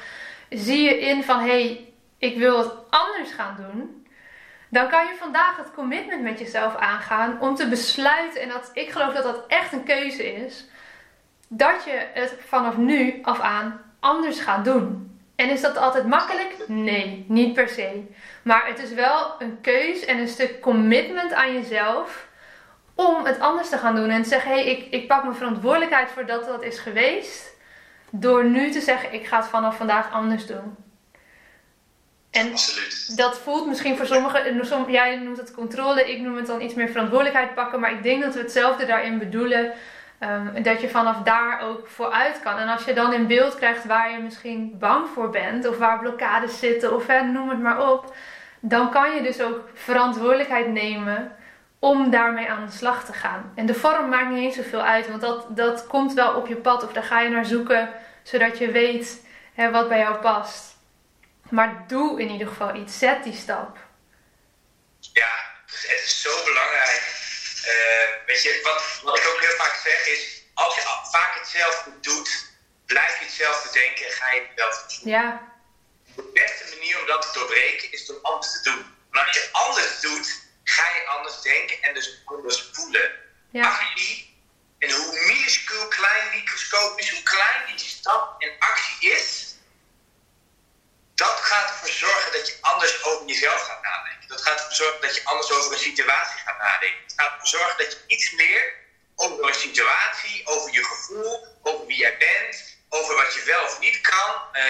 zie je in van hé, hey, ik wil het anders gaan doen dan kan je vandaag het commitment met jezelf aangaan om te besluiten, en dat, ik geloof dat dat echt een keuze is, dat je het vanaf nu af aan anders gaat doen. En is dat altijd makkelijk? Nee, niet per se. Maar het is wel een keus en een stuk commitment aan jezelf om het anders te gaan doen. En te zeggen, hé, hey, ik, ik pak mijn verantwoordelijkheid voor dat dat is geweest. Door nu te zeggen, ik ga het vanaf vandaag anders doen. En Absoluut. dat voelt misschien voor sommigen, som- jij noemt het controle, ik noem het dan iets meer verantwoordelijkheid pakken. Maar ik denk dat we hetzelfde daarin bedoelen. ehm, dat je vanaf daar ook vooruit kan. En als je dan in beeld krijgt waar je misschien bang voor bent, of waar blokkades zitten, of hè, noem het maar op. Dan kan je dus ook verantwoordelijkheid nemen om daarmee aan de slag te gaan. En de vorm maakt niet eens zoveel uit, want dat, dat komt wel op je pad of daar ga je naar zoeken, zodat je weet hè, wat bij jou past. Maar doe in ieder geval iets, zet die stap. Ja, het is zo belangrijk. Uh, weet je, wat, wat ik ook heel vaak zeg is, als je vaak hetzelfde doet, blijf je hetzelfde denken en ga je hetzelfde doen. Ja. De beste manier om dat te doorbreken is om anders te doen. Maar als je anders doet, ga je anders denken en dus anders voelen. Ja. Actie, en hoe minuscuul, klein, microscopisch, hoe klein die stap en actie is, dat gaat ervoor zorgen dat je anders over jezelf gaat nadenken. Dat gaat ervoor zorgen dat je anders over een situatie gaat nadenken. Het gaat ervoor zorgen dat je iets leert over een situatie, over je gevoel, over wie jij bent, over wat je wel of niet kan. Uh,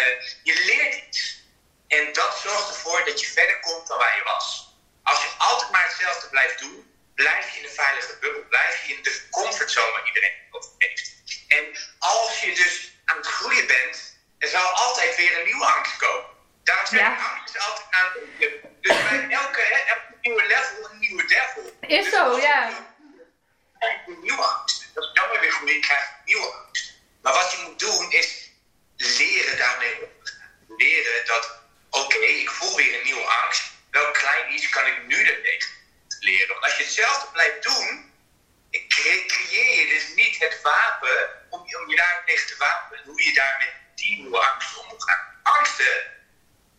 je leert iets. En dat zorgt ervoor dat je verder komt dan waar je was. Als je altijd maar hetzelfde blijft doen, blijf je in een veilige bubbel, blijf je in de comfortzone waar iedereen over heeft. En als je dus aan het groeien bent, er zal altijd weer een nieuwe angst komen. Daarom zijn ja. angst altijd aan Dus bij elke, hè, elke nieuwe level een nieuwe devil. Is dus zo, ja. Een nieuwe angst. Als je dan weer groeit, krijg je nieuwe angst. Maar wat je moet doen is leren daarmee om te gaan. Leren dat, oké, ik voel weer een nieuwe angst welk klein iets kan ik nu ermee leren? Want als je hetzelfde blijft doen, creëer je dus niet het wapen om, om je daar tegen te wapenen. Hoe je daar met die nieuwe angsten om moet gaan. Angsten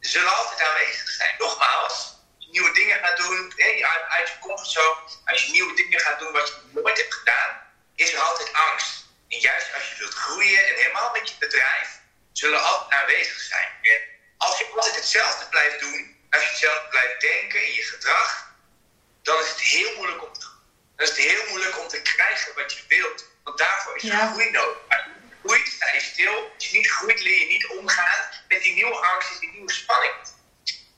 zullen altijd aanwezig zijn. Nogmaals, nieuwe dingen gaat doen, uit, uit je comfortzone, als je nieuwe dingen gaat doen wat je nooit hebt gedaan, is er altijd angst. En juist als je wilt groeien en helemaal met je bedrijf, zullen altijd aanwezig zijn. En als je altijd hetzelfde blijft doen, als je zelf blijft denken in je gedrag, dan is het heel moeilijk om te, dan is het heel moeilijk om te krijgen wat je wilt. Want daarvoor is ja. groei nodig. Als je groeit, sta je stil. Als je niet groeit, leer je niet omgaan met die nieuwe angst en die nieuwe spanning.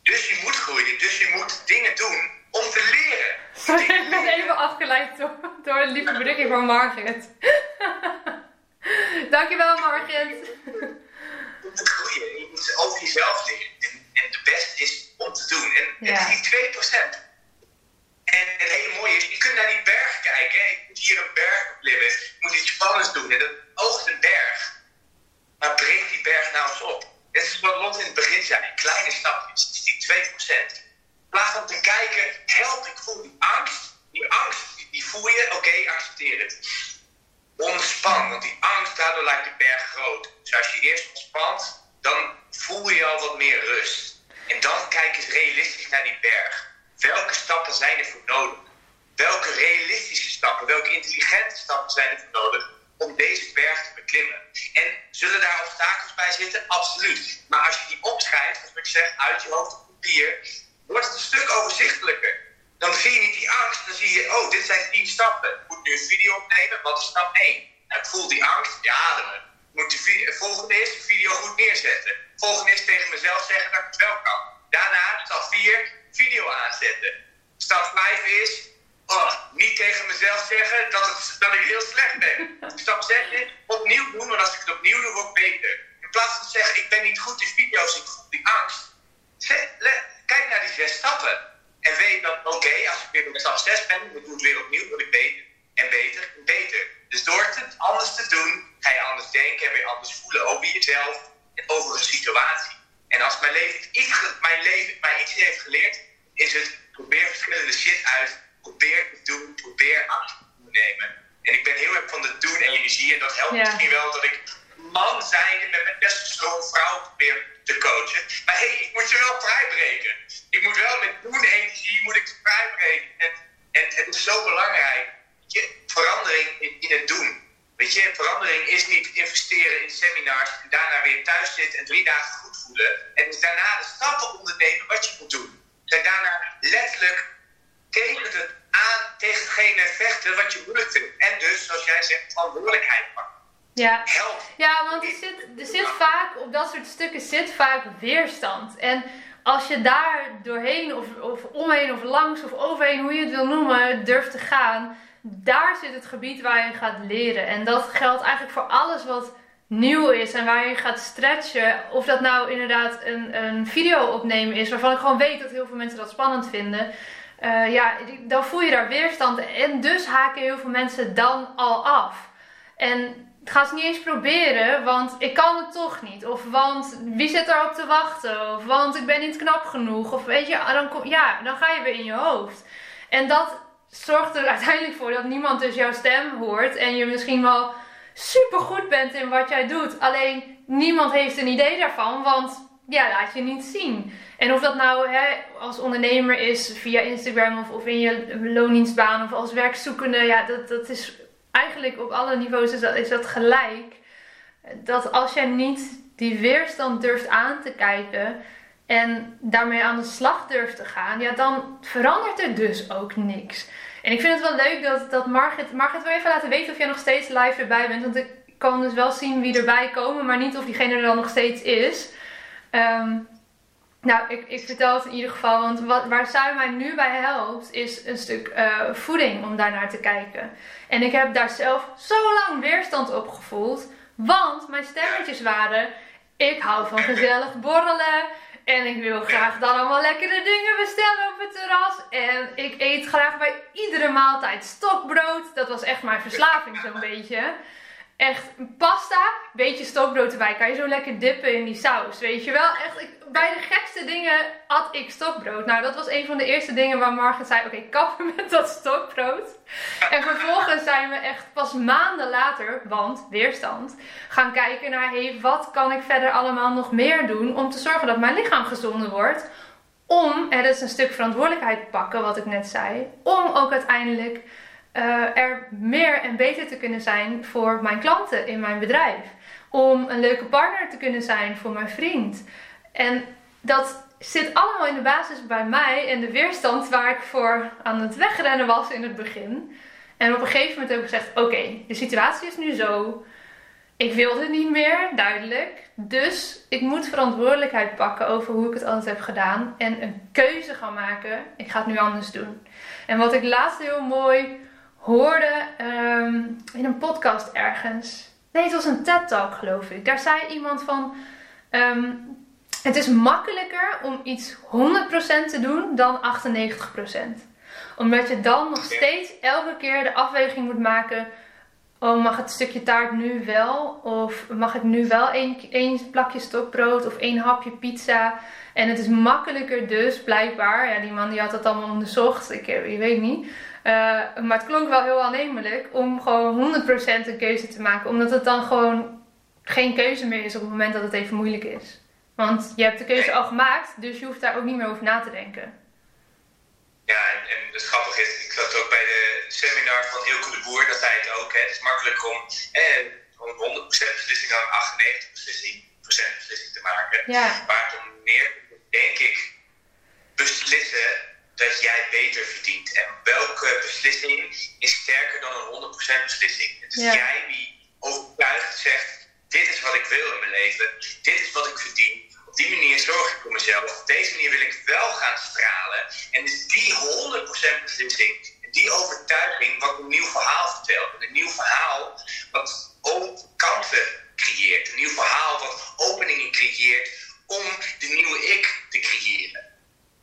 Dus je moet groeien, dus je moet dingen doen om te leren. Sorry, ik ben even afgeleid door, door het lieve berichtje van Margaret. Dankjewel, Margaret. Je moet groeien, je moet over jezelf leren. En, en de beste is om te doen. En ja. het is 2%. En het hele mooie is, je kunt naar die berg kijken. Ik moet hier een berg klimmen. Ik moet iets spannends doen. En dat oogt een berg. Maar breek die berg nou eens op. Het is wat Lot in het begin zei. Kleine stapjes. Het is die 2%. In plaats van te kijken, help, ik voel die angst. Die angst, die, voel je. Oké, accepteer het. Ontspan, want die angst, daardoor lijkt de berg groot. Dus als je eerst ontspant, dan voel je al wat meer rust. En dan kijk eens realistisch naar die berg. Welke stappen zijn er voor nodig? Welke realistische stappen, welke intelligente stappen zijn er voor nodig om deze berg te beklimmen? En zullen daar obstakels bij zitten? Absoluut. Maar als je die opschrijft, zoals ik zeg, uit je hoofd op papier, wordt het een stuk overzichtelijker. Dan zie je niet die angst, dan zie je, oh, dit zijn tien stappen. Ik moet nu een video opnemen, wat is stap 1? Nou, ik voel die angst, ja, ademen. Moet de volgende is de video goed neerzetten. Volgende is tegen mezelf zeggen dat ik het wel kan. Daarna, stap 4, video aanzetten. Stap 5 is, oh, niet tegen mezelf zeggen dat, het, dat ik heel slecht ben. Stap 6 is, opnieuw doen, want als ik het opnieuw doe, word ik beter. In plaats van te zeggen, ik ben niet goed in video's, ik voel die angst. kijk naar die zes stappen. En weet dan, oké, als ik weer op stap 6 ben, dan doe ik het weer opnieuw, word ik beter. En beter, en beter. Dus door het anders te doen, ga je anders denken en weer anders voelen over jezelf en over een situatie. En als mijn leven, iets, mijn leven mij iets heeft geleerd, is het probeer verschillende shit uit. Probeer te doen, probeer actie te nemen. En ik ben heel erg van de doen-energie. En dat helpt misschien wel dat ik man zijn en met mijn testosteron vrouw probeer te coachen. Maar hé, hey, ik moet je wel vrijbreken. Ik moet wel met doen-energie moet ik vrijbreken. En, en het is zo belangrijk. Je, verandering in, in het doen. Weet je, verandering is niet investeren in seminars en daarna weer thuis zitten en drie dagen goed voelen. En dus daarna de stappen ondernemen wat je moet doen. En daarna letterlijk tegen, het aan, tegen vechten wat je moeilijk vindt. En dus, zoals jij zegt, verantwoordelijkheid pakken. Ja. Help. Ja, want er zit, er zit vaak, op dat soort stukken zit vaak weerstand. En als je daar doorheen of, of omheen of langs of overheen, hoe je het wil noemen, durft te gaan daar zit het gebied waar je gaat leren. En dat geldt eigenlijk voor alles wat nieuw is en waar je gaat stretchen. Of dat nou inderdaad een, een video opnemen is, waarvan ik gewoon weet dat heel veel mensen dat spannend vinden. uh, ja, dan voel je daar weerstand. En dus haken heel veel mensen dan al af. En ga ze niet eens proberen, want ik kan het toch niet. Of want wie zit erop te wachten? Of want ik ben niet knap genoeg. Of weet je, dan, kom, ja, dan ga je weer in je hoofd. En dat zorgt er uiteindelijk voor dat niemand dus jouw stem hoort. En je misschien wel super goed bent in wat jij doet. Alleen niemand heeft een idee daarvan, want ja, laat je niet zien. En of dat nou hè, als ondernemer is via Instagram of, of in je loondienstbaan of als werkzoekende, ja, dat, dat is eigenlijk op alle niveaus is dat, is dat gelijk. Dat als jij niet die weerstand durft aan te kijken en daarmee aan de slag durft te gaan, ja, dan verandert er dus ook niks. En ik vind het wel leuk dat, dat Margit, Margit wil even laten weten of jij nog steeds live erbij bent. Want ik kan dus wel zien wie erbij komen, maar niet of diegene er dan nog steeds is. Ehm, nou, ik, ik vertel het in ieder geval, want wat, waar zij mij nu bij helpt, is een stuk uh, voeding om daarnaar te kijken. En ik heb daar zelf zo lang weerstand op gevoeld, want mijn stemmetjes waren: ik hou van gezellig borrelen. En ik wil graag dan allemaal lekkere dingen bestellen op het terras. En ik eet graag bij iedere maaltijd stokbrood. Dat was echt mijn verslaving zo'n beetje echt pasta, beetje stokbrood erbij. Kan je zo lekker dippen in die saus, weet je wel? Echt, bij de gekste dingen at ik stokbrood. Nou, dat was een van de eerste dingen waar Margaret zei, oké, kappen met dat stokbrood. En vervolgens zijn we echt pas maanden later, want weerstand, gaan kijken naar, hé, hey, wat kan ik verder allemaal nog meer doen om te zorgen dat mijn lichaam gezonder wordt? Om, en dat is een stuk verantwoordelijkheid pakken, wat ik net zei, om ook uiteindelijk uh, er meer en beter te kunnen zijn voor mijn klanten in mijn bedrijf. Om een leuke partner te kunnen zijn voor mijn vriend. En dat zit allemaal in de basis bij mij en de weerstand waar ik voor aan het wegrennen was in het begin. En op een gegeven moment heb ik gezegd: Oké, de situatie is nu zo. Ik wil het niet meer, duidelijk. Dus ik moet verantwoordelijkheid pakken over hoe ik het altijd heb gedaan. En een keuze gaan maken. Ik ga het nu anders doen. En wat ik laatst heel mooi hoorde um, in een podcast ergens. Nee, het was een TED-talk geloof ik. Daar zei iemand van... Um, het is makkelijker om iets 100% te doen dan 98%. Omdat je dan nog steeds elke keer de afweging moet maken... Oh, mag het stukje taart nu wel? Of mag ik nu wel één, één plakje stokbrood of één hapje pizza? En het is makkelijker dus, blijkbaar. Ja, die man die had het allemaal onderzocht. Ik, ik weet niet. Uh, maar het klonk wel heel aannemelijk om gewoon 100% een keuze te maken. Omdat het dan gewoon geen keuze meer is op het moment dat het even moeilijk is. Want je hebt de keuze al gemaakt, dus je hoeft daar ook niet meer over na te denken. Ja, en, en het grappige is, ik zat ook bij de seminar van Ilke de Boer, dat zei het ook. Hè, het is makkelijk om eh, 100% beslissing dan 98% beslissing, beslissing te maken. Ja. Maar om neer, denk ik, beslissen dat jij beter verdient. En welke beslissing is sterker dan een 100% beslissing? Het is jij die overtuigd zegt: Dit is wat ik wil in mijn leven, dit is wat ik verdien. Op die manier zorg ik voor mezelf. Op deze manier wil ik wel gaan stralen. En is die 100% beslissing en die overtuiging wat een nieuw verhaal vertelt. Een nieuw verhaal wat ook kansen creëert. Een nieuw verhaal wat openingen creëert om de nieuwe ik te creëren.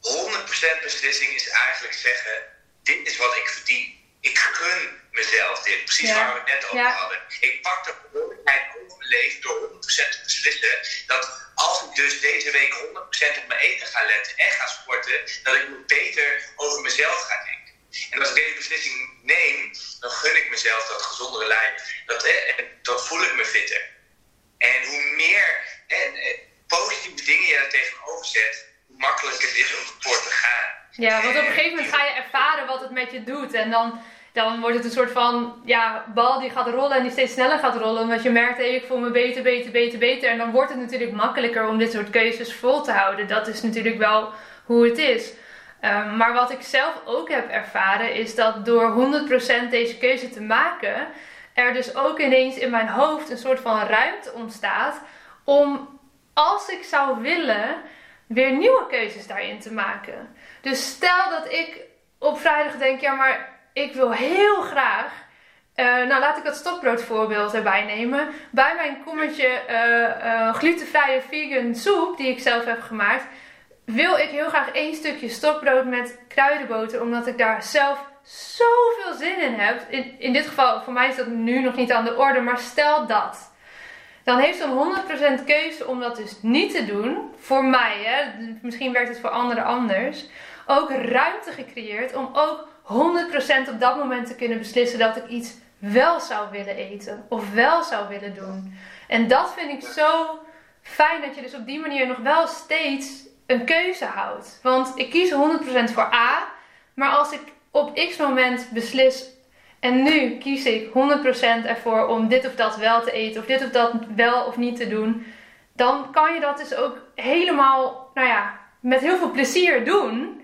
100% beslissing is eigenlijk zeggen: dit is wat ik verdien. Ik gun mezelf dit. Precies waar we het net over hadden. Ik pak de verantwoordelijkheid over mijn leven door 100% te beslissen dat als ik dus deze week 100% op mijn eten ga letten en ga sporten, dat ik beter over mezelf ga denken. En als ik deze beslissing neem, dan gun ik mezelf dat gezondere lijf. Dat, en dan voel ik me fitter. En hoe meer en, positieve dingen je er tegenover zet, makkelijk het is om voor te gaan. Ja, want op een gegeven moment ga je ervaren wat het met je doet. En dan, dan wordt het een soort van ja, bal die gaat rollen en die steeds sneller gaat rollen. Omdat je merkt, hey, ik voel me beter, beter, beter, beter. En dan wordt het natuurlijk makkelijker om dit soort keuzes vol te houden. Dat is natuurlijk wel hoe het is. Um, maar wat ik zelf ook heb ervaren is dat door 100% deze keuze te maken, er dus ook ineens in mijn hoofd een soort van ruimte ontstaat om als ik zou willen weer nieuwe keuzes daarin te maken. Dus stel dat ik op vrijdag denk, ja, maar ik wil heel graag. Uh, nou, laat ik dat stokbroodvoorbeeld erbij nemen. Bij mijn kommetje uh, uh, glutenvrije vegan soep, die ik zelf heb gemaakt, wil ik heel graag één stukje stokbrood met kruidenboter, omdat ik daar zelf zoveel zin in heb. In, in dit geval, voor mij is dat nu nog niet aan de orde, maar stel dat. Dan heeft zo'n 100% keuze om dat dus niet te doen. Voor mij, hè. Misschien werkt het voor anderen anders. Ook ruimte gecreëerd om ook 100% op dat moment te kunnen beslissen dat ik iets wel zou willen eten. Of wel zou willen doen. En dat vind ik zo fijn dat je dus op die manier nog wel steeds een keuze houdt. Want ik kies 100% voor A. Maar als ik op x moment beslis en nu kies ik 100% ervoor om dit of dat wel te eten, of dit of dat wel of niet te doen, dan kan je dat dus ook helemaal, nou ja, met heel veel plezier doen.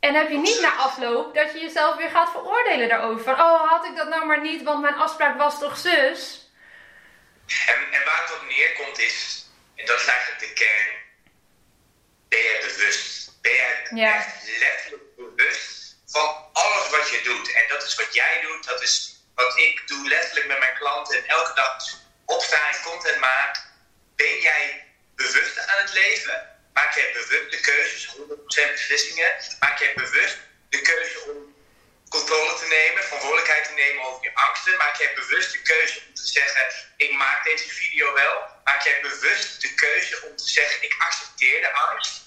En heb je niet na afloop dat je jezelf weer gaat veroordelen daarover. Van, oh, had ik dat nou maar niet, want mijn afspraak was toch zus? En, en waar het op neerkomt is, en dat is eigenlijk de kern, ben je bewust. Ben je ja. echt letterlijk bewust van alles wat je doet. En dat is wat jij doet, dat is wat ik doe letterlijk met mijn klanten. En elke dag opstaan en content maak. Ben jij bewust aan het leven? Maak jij bewust de keuzes, 100% beslissingen? Maak jij bewust de keuze om controle te nemen, verantwoordelijkheid te nemen over je angsten? Maak jij bewust de keuze om te zeggen: Ik maak deze video wel? Maak jij bewust de keuze om te zeggen: Ik accepteer de angst?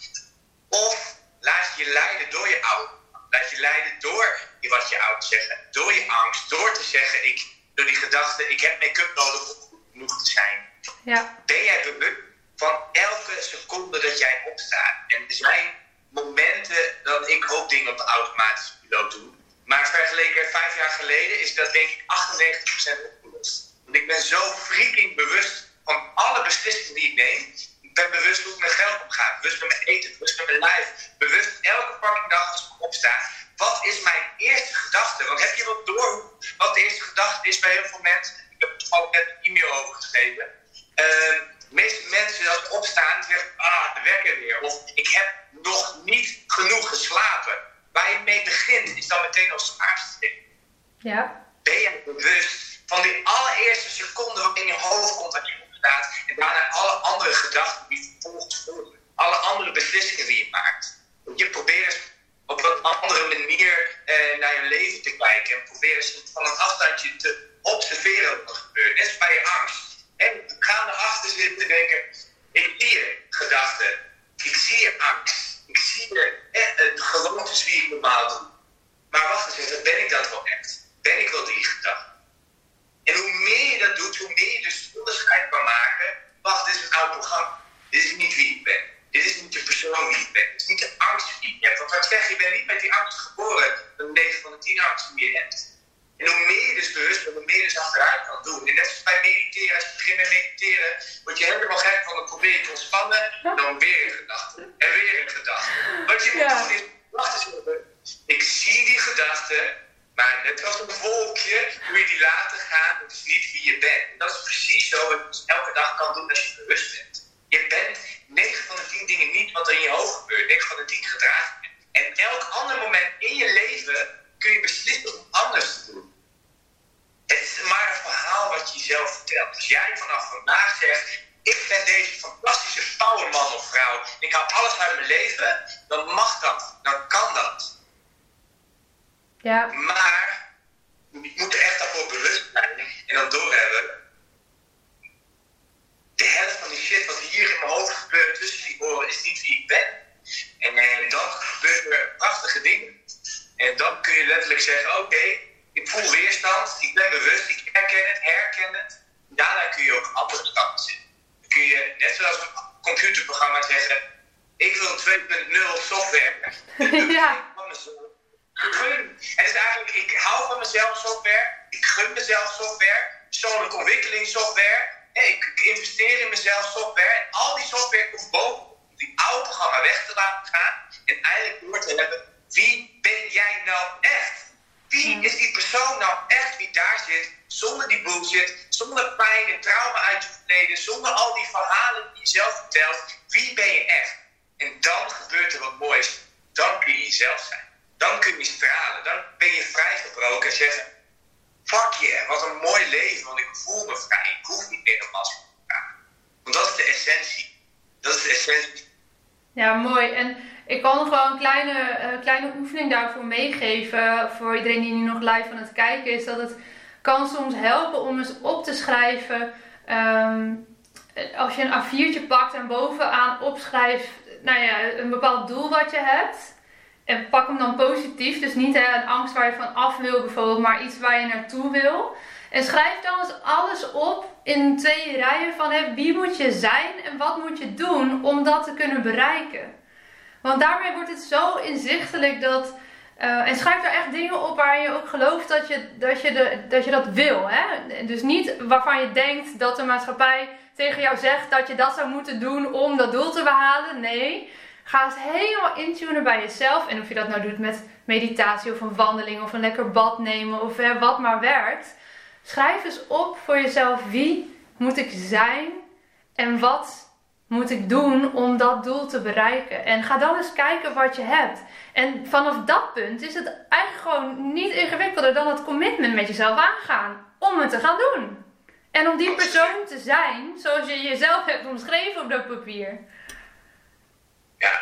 Of laat je leiden door je oude Laat je leiden door wat je ouders zeggen. Door je angst. Door te zeggen, ik, door die gedachte, ik heb make-up nodig om goed genoeg te zijn. Ja. Ben jij bewust van elke seconde dat jij opstaat. En er zijn momenten dat ik ook dingen op de automatische piloot doe. Maar vergeleken vijf jaar geleden is dat denk ik 98% opgelost. Want ik ben zo freaking bewust van alle beslissingen die ik neem. Ik ben bewust hoe ik met geld omga. Bewust met mijn eten, bewust met mijn lijf. Bewust elke fucking dag als ik opsta. Wat is mijn eerste gedachte? Want heb je wel door wat de eerste gedachte is bij heel veel mensen? Ik heb er toevallig net een e-mail over geschreven. Uh, de meeste mensen als ze opstaan zeggen, ah, de wekker weer. Of ik heb nog niet genoeg geslapen. Waar je mee begint is dan meteen als zwaarste. Ja. Ben je bewust van die allereerste seconde wat in je hoofd komt dat je en daarna alle andere gedachten die vervolgens volgen. Alle andere beslissingen die je maakt. Je probeert op een andere manier eh, naar je leven te kijken. En probeer eens van een afstandje te observeren wat er gebeurt. Net bij je angst. En ga erachter zitten en denken, ik zie je gedachten. Ik zie je angst. Ik zie je eh, gewoontes die ik normaal doe. Maar wacht eens even, ben ik dat wel echt? Ben ik wel die gedachte? En hoe meer je dat doet, hoe meer je dus onderscheid kan maken. Wacht, dit is een oud programma. Dit is niet wie ik ben. Dit is niet de persoon die ik ben. Dit is niet de angst die je hebt. Want wat zeg je, bent niet met die angst geboren. De 9 van de 10 angsten die je hebt. En hoe meer je dus bewust bent, hoe meer je dus achteruit kan doen. En net zoals bij mediteren, als je begint met mediteren, word je helemaal gek van het probeer je te ontspannen, dan weer een gedachte. En weer een gedachte. Wat je moet doen is, wacht eens even. Ik zie die gedachte, maar net als een wolkje, moet je die laten gaan. Het is niet wie je bent. En dat is precies zo wat je elke dag kan doen als je bewust bent. Je bent 9 van de 10 dingen niet wat er in je hoofd gebeurt. 9 van de 10 gedragen En elk ander moment in je leven kun je beslissen om anders te doen. Het is maar een verhaal wat je jezelf vertelt. Als jij vanaf vandaag zegt, ik ben deze fantastische powerman of vrouw, ik haal alles uit mijn leven, dan mag dat, dan kan dat. Ja. Maar ik moet er echt daarvoor bewust zijn en dan doorhebben. De helft van die shit wat hier in mijn hoofd gebeurt tussen die oren is niet wie ik ben. En, en dan gebeuren er prachtige dingen. En dan kun je letterlijk zeggen: Oké, ik voel weerstand, ik ben bewust, ik herken het, herken het. Daarna kun je ook andere stappen zetten. Dan kun je, net zoals een computerprogramma, zeggen: Ik wil 2.0 software. ja gun. Het is eigenlijk, van mezelf software. Ik gun mezelf software. Persoonlijke ontwikkelingssoftware. Ik, ik investeer in mezelf software. En al die software komt boven om die oude programma weg te laten gaan. En eigenlijk door te hebben, wie ben jij nou echt? Wie is die persoon nou echt die daar zit, zonder die bullshit, zonder pijn en trauma uit je verleden, zonder al die verhalen die je zelf vertelt? Wie ben je echt? En dan gebeurt er wat moois. Dan kun je jezelf zijn dan kun je stralen. Dan ben je vrijgebroken en zeggen: Fuck yeah, wat een mooi leven, want ik voel me vrij. Ik hoef niet meer een masker te dragen. Want dat is de essentie. Dat is de essentie. Ja, mooi. En ik kan gewoon een kleine, uh, kleine oefening daarvoor meegeven. Voor iedereen die nu nog live aan het kijken is. Dat het kan soms helpen om eens op te schrijven. Ehm, als je een A4'tje pakt en bovenaan opschrijft nou ja, een bepaald doel wat je hebt. En pak hem dan positief. Dus niet een angst waar je van af wil bijvoorbeeld, maar iets waar je naartoe wil. En schrijf dan eens alles op in twee rijen van hè, wie moet je zijn en wat moet je doen om dat te kunnen bereiken. Want daarmee wordt het zo inzichtelijk dat. Uh, en schrijf daar echt dingen op waar je ook gelooft dat je dat, je dat, je dat wil. Hè? Dus niet waarvan je denkt dat de maatschappij tegen jou zegt dat je dat zou moeten doen om dat doel te behalen. Nee, ga eens helemaal intunen bij jezelf. En of je dat nou doet met meditatie of een wandeling of een lekker bad nemen of hè, wat maar werkt. Schrijf eens op voor jezelf wie moet ik zijn en wat moet ik doen om dat doel te bereiken. En ga dan eens kijken wat je hebt. En vanaf dat punt is het eigenlijk gewoon niet ingewikkelder dan het commitment met jezelf aangaan om het te gaan doen. En om die persoon te zijn zoals je jezelf hebt omschreven op dat papier. Ja,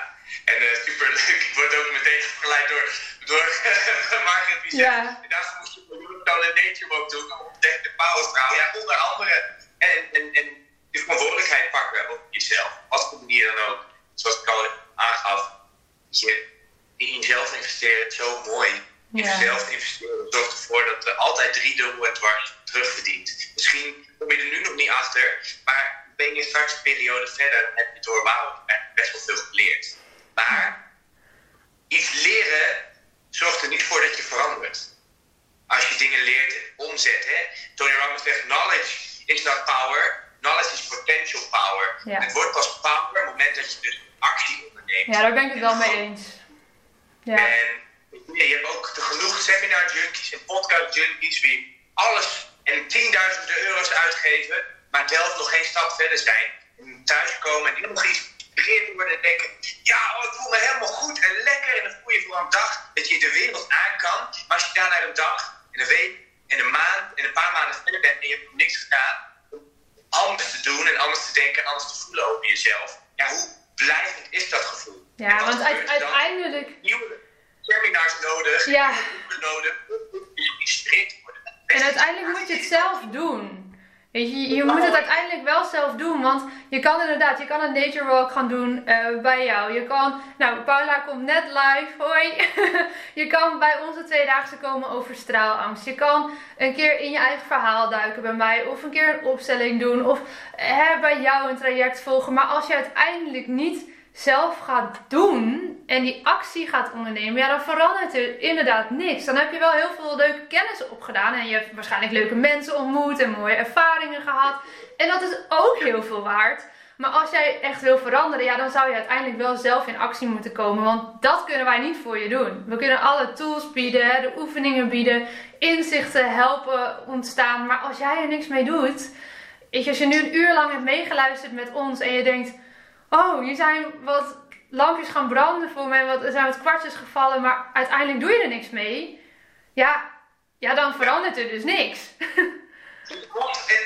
en uh, super leuk. Ik word ook meteen geleid door, door Margaret die ja. zegt, daarvoor moest je een nature ook doen, ontdek de powervrouw. Ja, onder andere. En, en, en de verantwoordelijkheid pakken op jezelf. Wat voor manier dan ook. Zoals ik al aangaf, je in jezelf investeren is zo mooi. In jezelf investeren zorgt ervoor dat er altijd drie dubbel en dwars terugverdient. Misschien kom je er nu nog niet achter, maar ben je straks een periode verder, heb je door wauw best wel veel geleerd. Maar iets leren zorgt er niet voor dat je verandert. Als je dingen leert en omzet. Hè? Tony Robbins zegt, knowledge is not power, knowledge is potential power. Het wordt pas power op het moment dat je dus actie onderneemt. Ja, daar ben ik het wel mee eens. Ja. En je hebt ook genoeg seminar junkies en podcast junkies die alles en tienduizenden euro's uitgeven, maar zelf nog geen stap verder zijn. En thuiskomen en helemaal geïnspireerd worden en denken: ja, oh, ik voel me helemaal goed en lekker en dan voel je voor een dag dat je de wereld aan kan. Maar als je daar naar een dag en een week en een maand en een paar maanden verder bent en je hebt niks gedaan, anders te doen en anders te denken en anders te voelen over jezelf, ja, hoe blijvend is dat gevoel? Ja, want uiteindelijk. Nieuwe seminars nodig, ja. nodig, om geïnspireerd te worden. En uiteindelijk moet je het zelf doen. Je, moet het uiteindelijk wel zelf doen. Want je kan inderdaad, je kan een nature walk gaan doen uh, bij jou. Je kan, nou, Paula komt net live. Hoi. je kan bij onze tweedaagse komen over straalangst. Je kan een keer in je eigen verhaal duiken bij mij. Of een keer een opstelling doen. Of hè, bij jou een traject volgen. Maar als je uiteindelijk niet zelf gaat doen en die actie gaat ondernemen, ja, dan verandert er inderdaad niks. Dan heb je wel heel veel leuke kennis opgedaan en je hebt waarschijnlijk leuke mensen ontmoet en mooie ervaringen gehad. En dat is ook heel veel waard. Maar als jij echt wil veranderen, ja, dan zou je uiteindelijk wel zelf in actie moeten komen. Want dat kunnen wij niet voor je doen. We kunnen alle tools bieden, de oefeningen bieden, inzichten helpen ontstaan. Maar als jij er niks mee doet, als je nu een uur lang hebt meegeluisterd met ons en je denkt oh, hier zijn wat lampjes gaan branden voor mij, wat, er zijn wat kwartjes gevallen, maar uiteindelijk doe je er niks mee. Ja, ja dan verandert er dus niks. en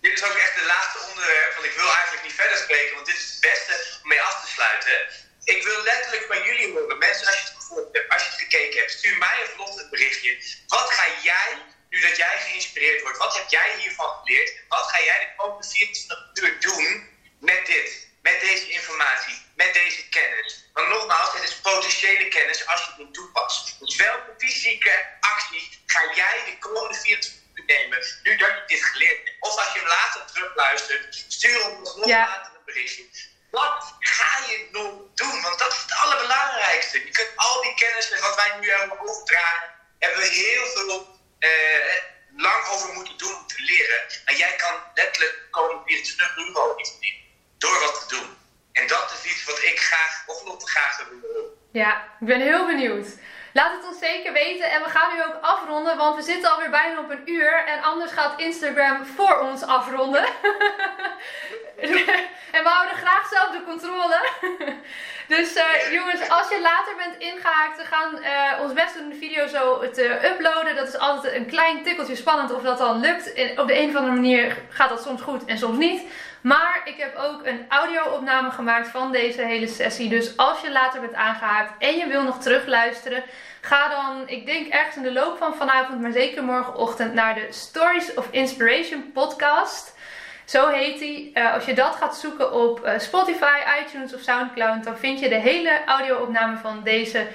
dit is ook echt de laatste onderwerp, want ik wil eigenlijk niet verder spreken, want dit is het beste om mee af te sluiten. Ik wil letterlijk van jullie horen, mensen, als je het gevolgd hebt, als je het gekeken hebt, stuur mij een berichtje. Wat ga jij, nu dat jij geïnspireerd wordt, wat heb jij hiervan geleerd? Wat ga jij de komende 24 uur doen met dit, met deze informatie, met deze kennis. Want nogmaals, het is potentiële kennis als je het niet toepast. Dus welke fysieke actie ga jij de komende 24 uur nemen, nu dat je dit geleerd hebt? Of als je hem later terugluistert, stuur ons nog ja. later een berichtje. Wat ga je nog doen? Want dat is het allerbelangrijkste. Je kunt al die kennis en wat wij nu hebben overdragen, hebben we heel veel eh, lang over moeten doen om te leren. En jij kan letterlijk de komende 24 uur al iets doen door wat te doen. En dat is iets wat ik graag, of nog te graag zou willen. Ja, ik ben heel benieuwd. Laat het ons zeker weten. En we gaan nu ook afronden, want we zitten alweer bijna op een uur. En anders gaat Instagram voor ons afronden. En we houden graag zelf de controle. dus uh, jongens, als je later bent ingehaakt, we gaan uh, ons best doen de video zo te uploaden. Dat is altijd een klein tikkeltje spannend of dat dan lukt. En op de een of andere manier gaat dat soms goed en soms niet. Maar ik heb ook een audio-opname gemaakt van deze hele sessie. Dus als je later bent aangehaakt en je wil nog terugluisteren, ga dan, ik denk ergens in de loop van vanavond, maar zeker morgenochtend, naar de Stories of Inspiration podcast. Zo heet hij. Uh, als je dat gaat zoeken op uh, Spotify, iTunes of Soundcloud, dan vind je de hele audio-opname van deze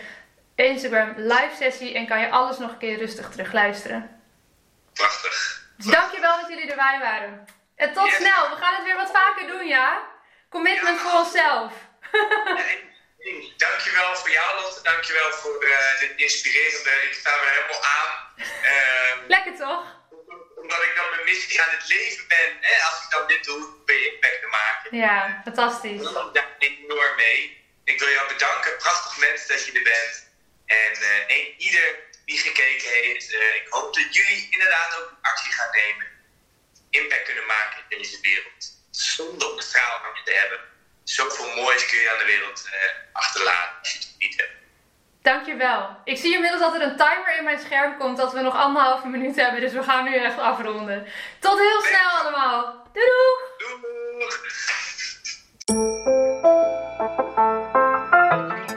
Instagram live sessie en kan je alles nog een keer rustig terugluisteren. Prachtig. Dankjewel dat jullie erbij waren. En tot snel. We gaan het weer wat vaker doen, ja? Commitment voor onszelf. dankjewel voor jou, Lotte. Dankjewel voor uh, dit inspirerende. Ik sta er helemaal aan. Uh, Lekker toch? Omdat ik dan mijn missie aan het leven ben. Hè? Als ik dan dit doe, ben je impact te maken. Ja, fantastisch. Dat daar enorm mee. Ik wil jou bedanken. Prachtig mens dat je er bent. En uh, ieder die gekeken heeft, uh, ik hoop dat jullie inderdaad ook actie gaan nemen impact kunnen maken in deze wereld. Zonder op de straal te hebben. Zoveel moois kun je aan de wereld uh, achterlaten als je het niet hebt. Dankjewel. Ik zie inmiddels dat er een timer in mijn scherm komt dat we nog anderhalve minuut hebben. Dus we gaan nu echt afronden. Tot heel snel allemaal. Doei! Doeg!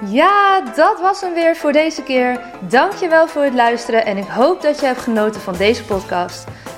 Ja, dat was hem weer voor deze keer. Dankjewel voor het luisteren en ik hoop dat je hebt genoten van deze podcast.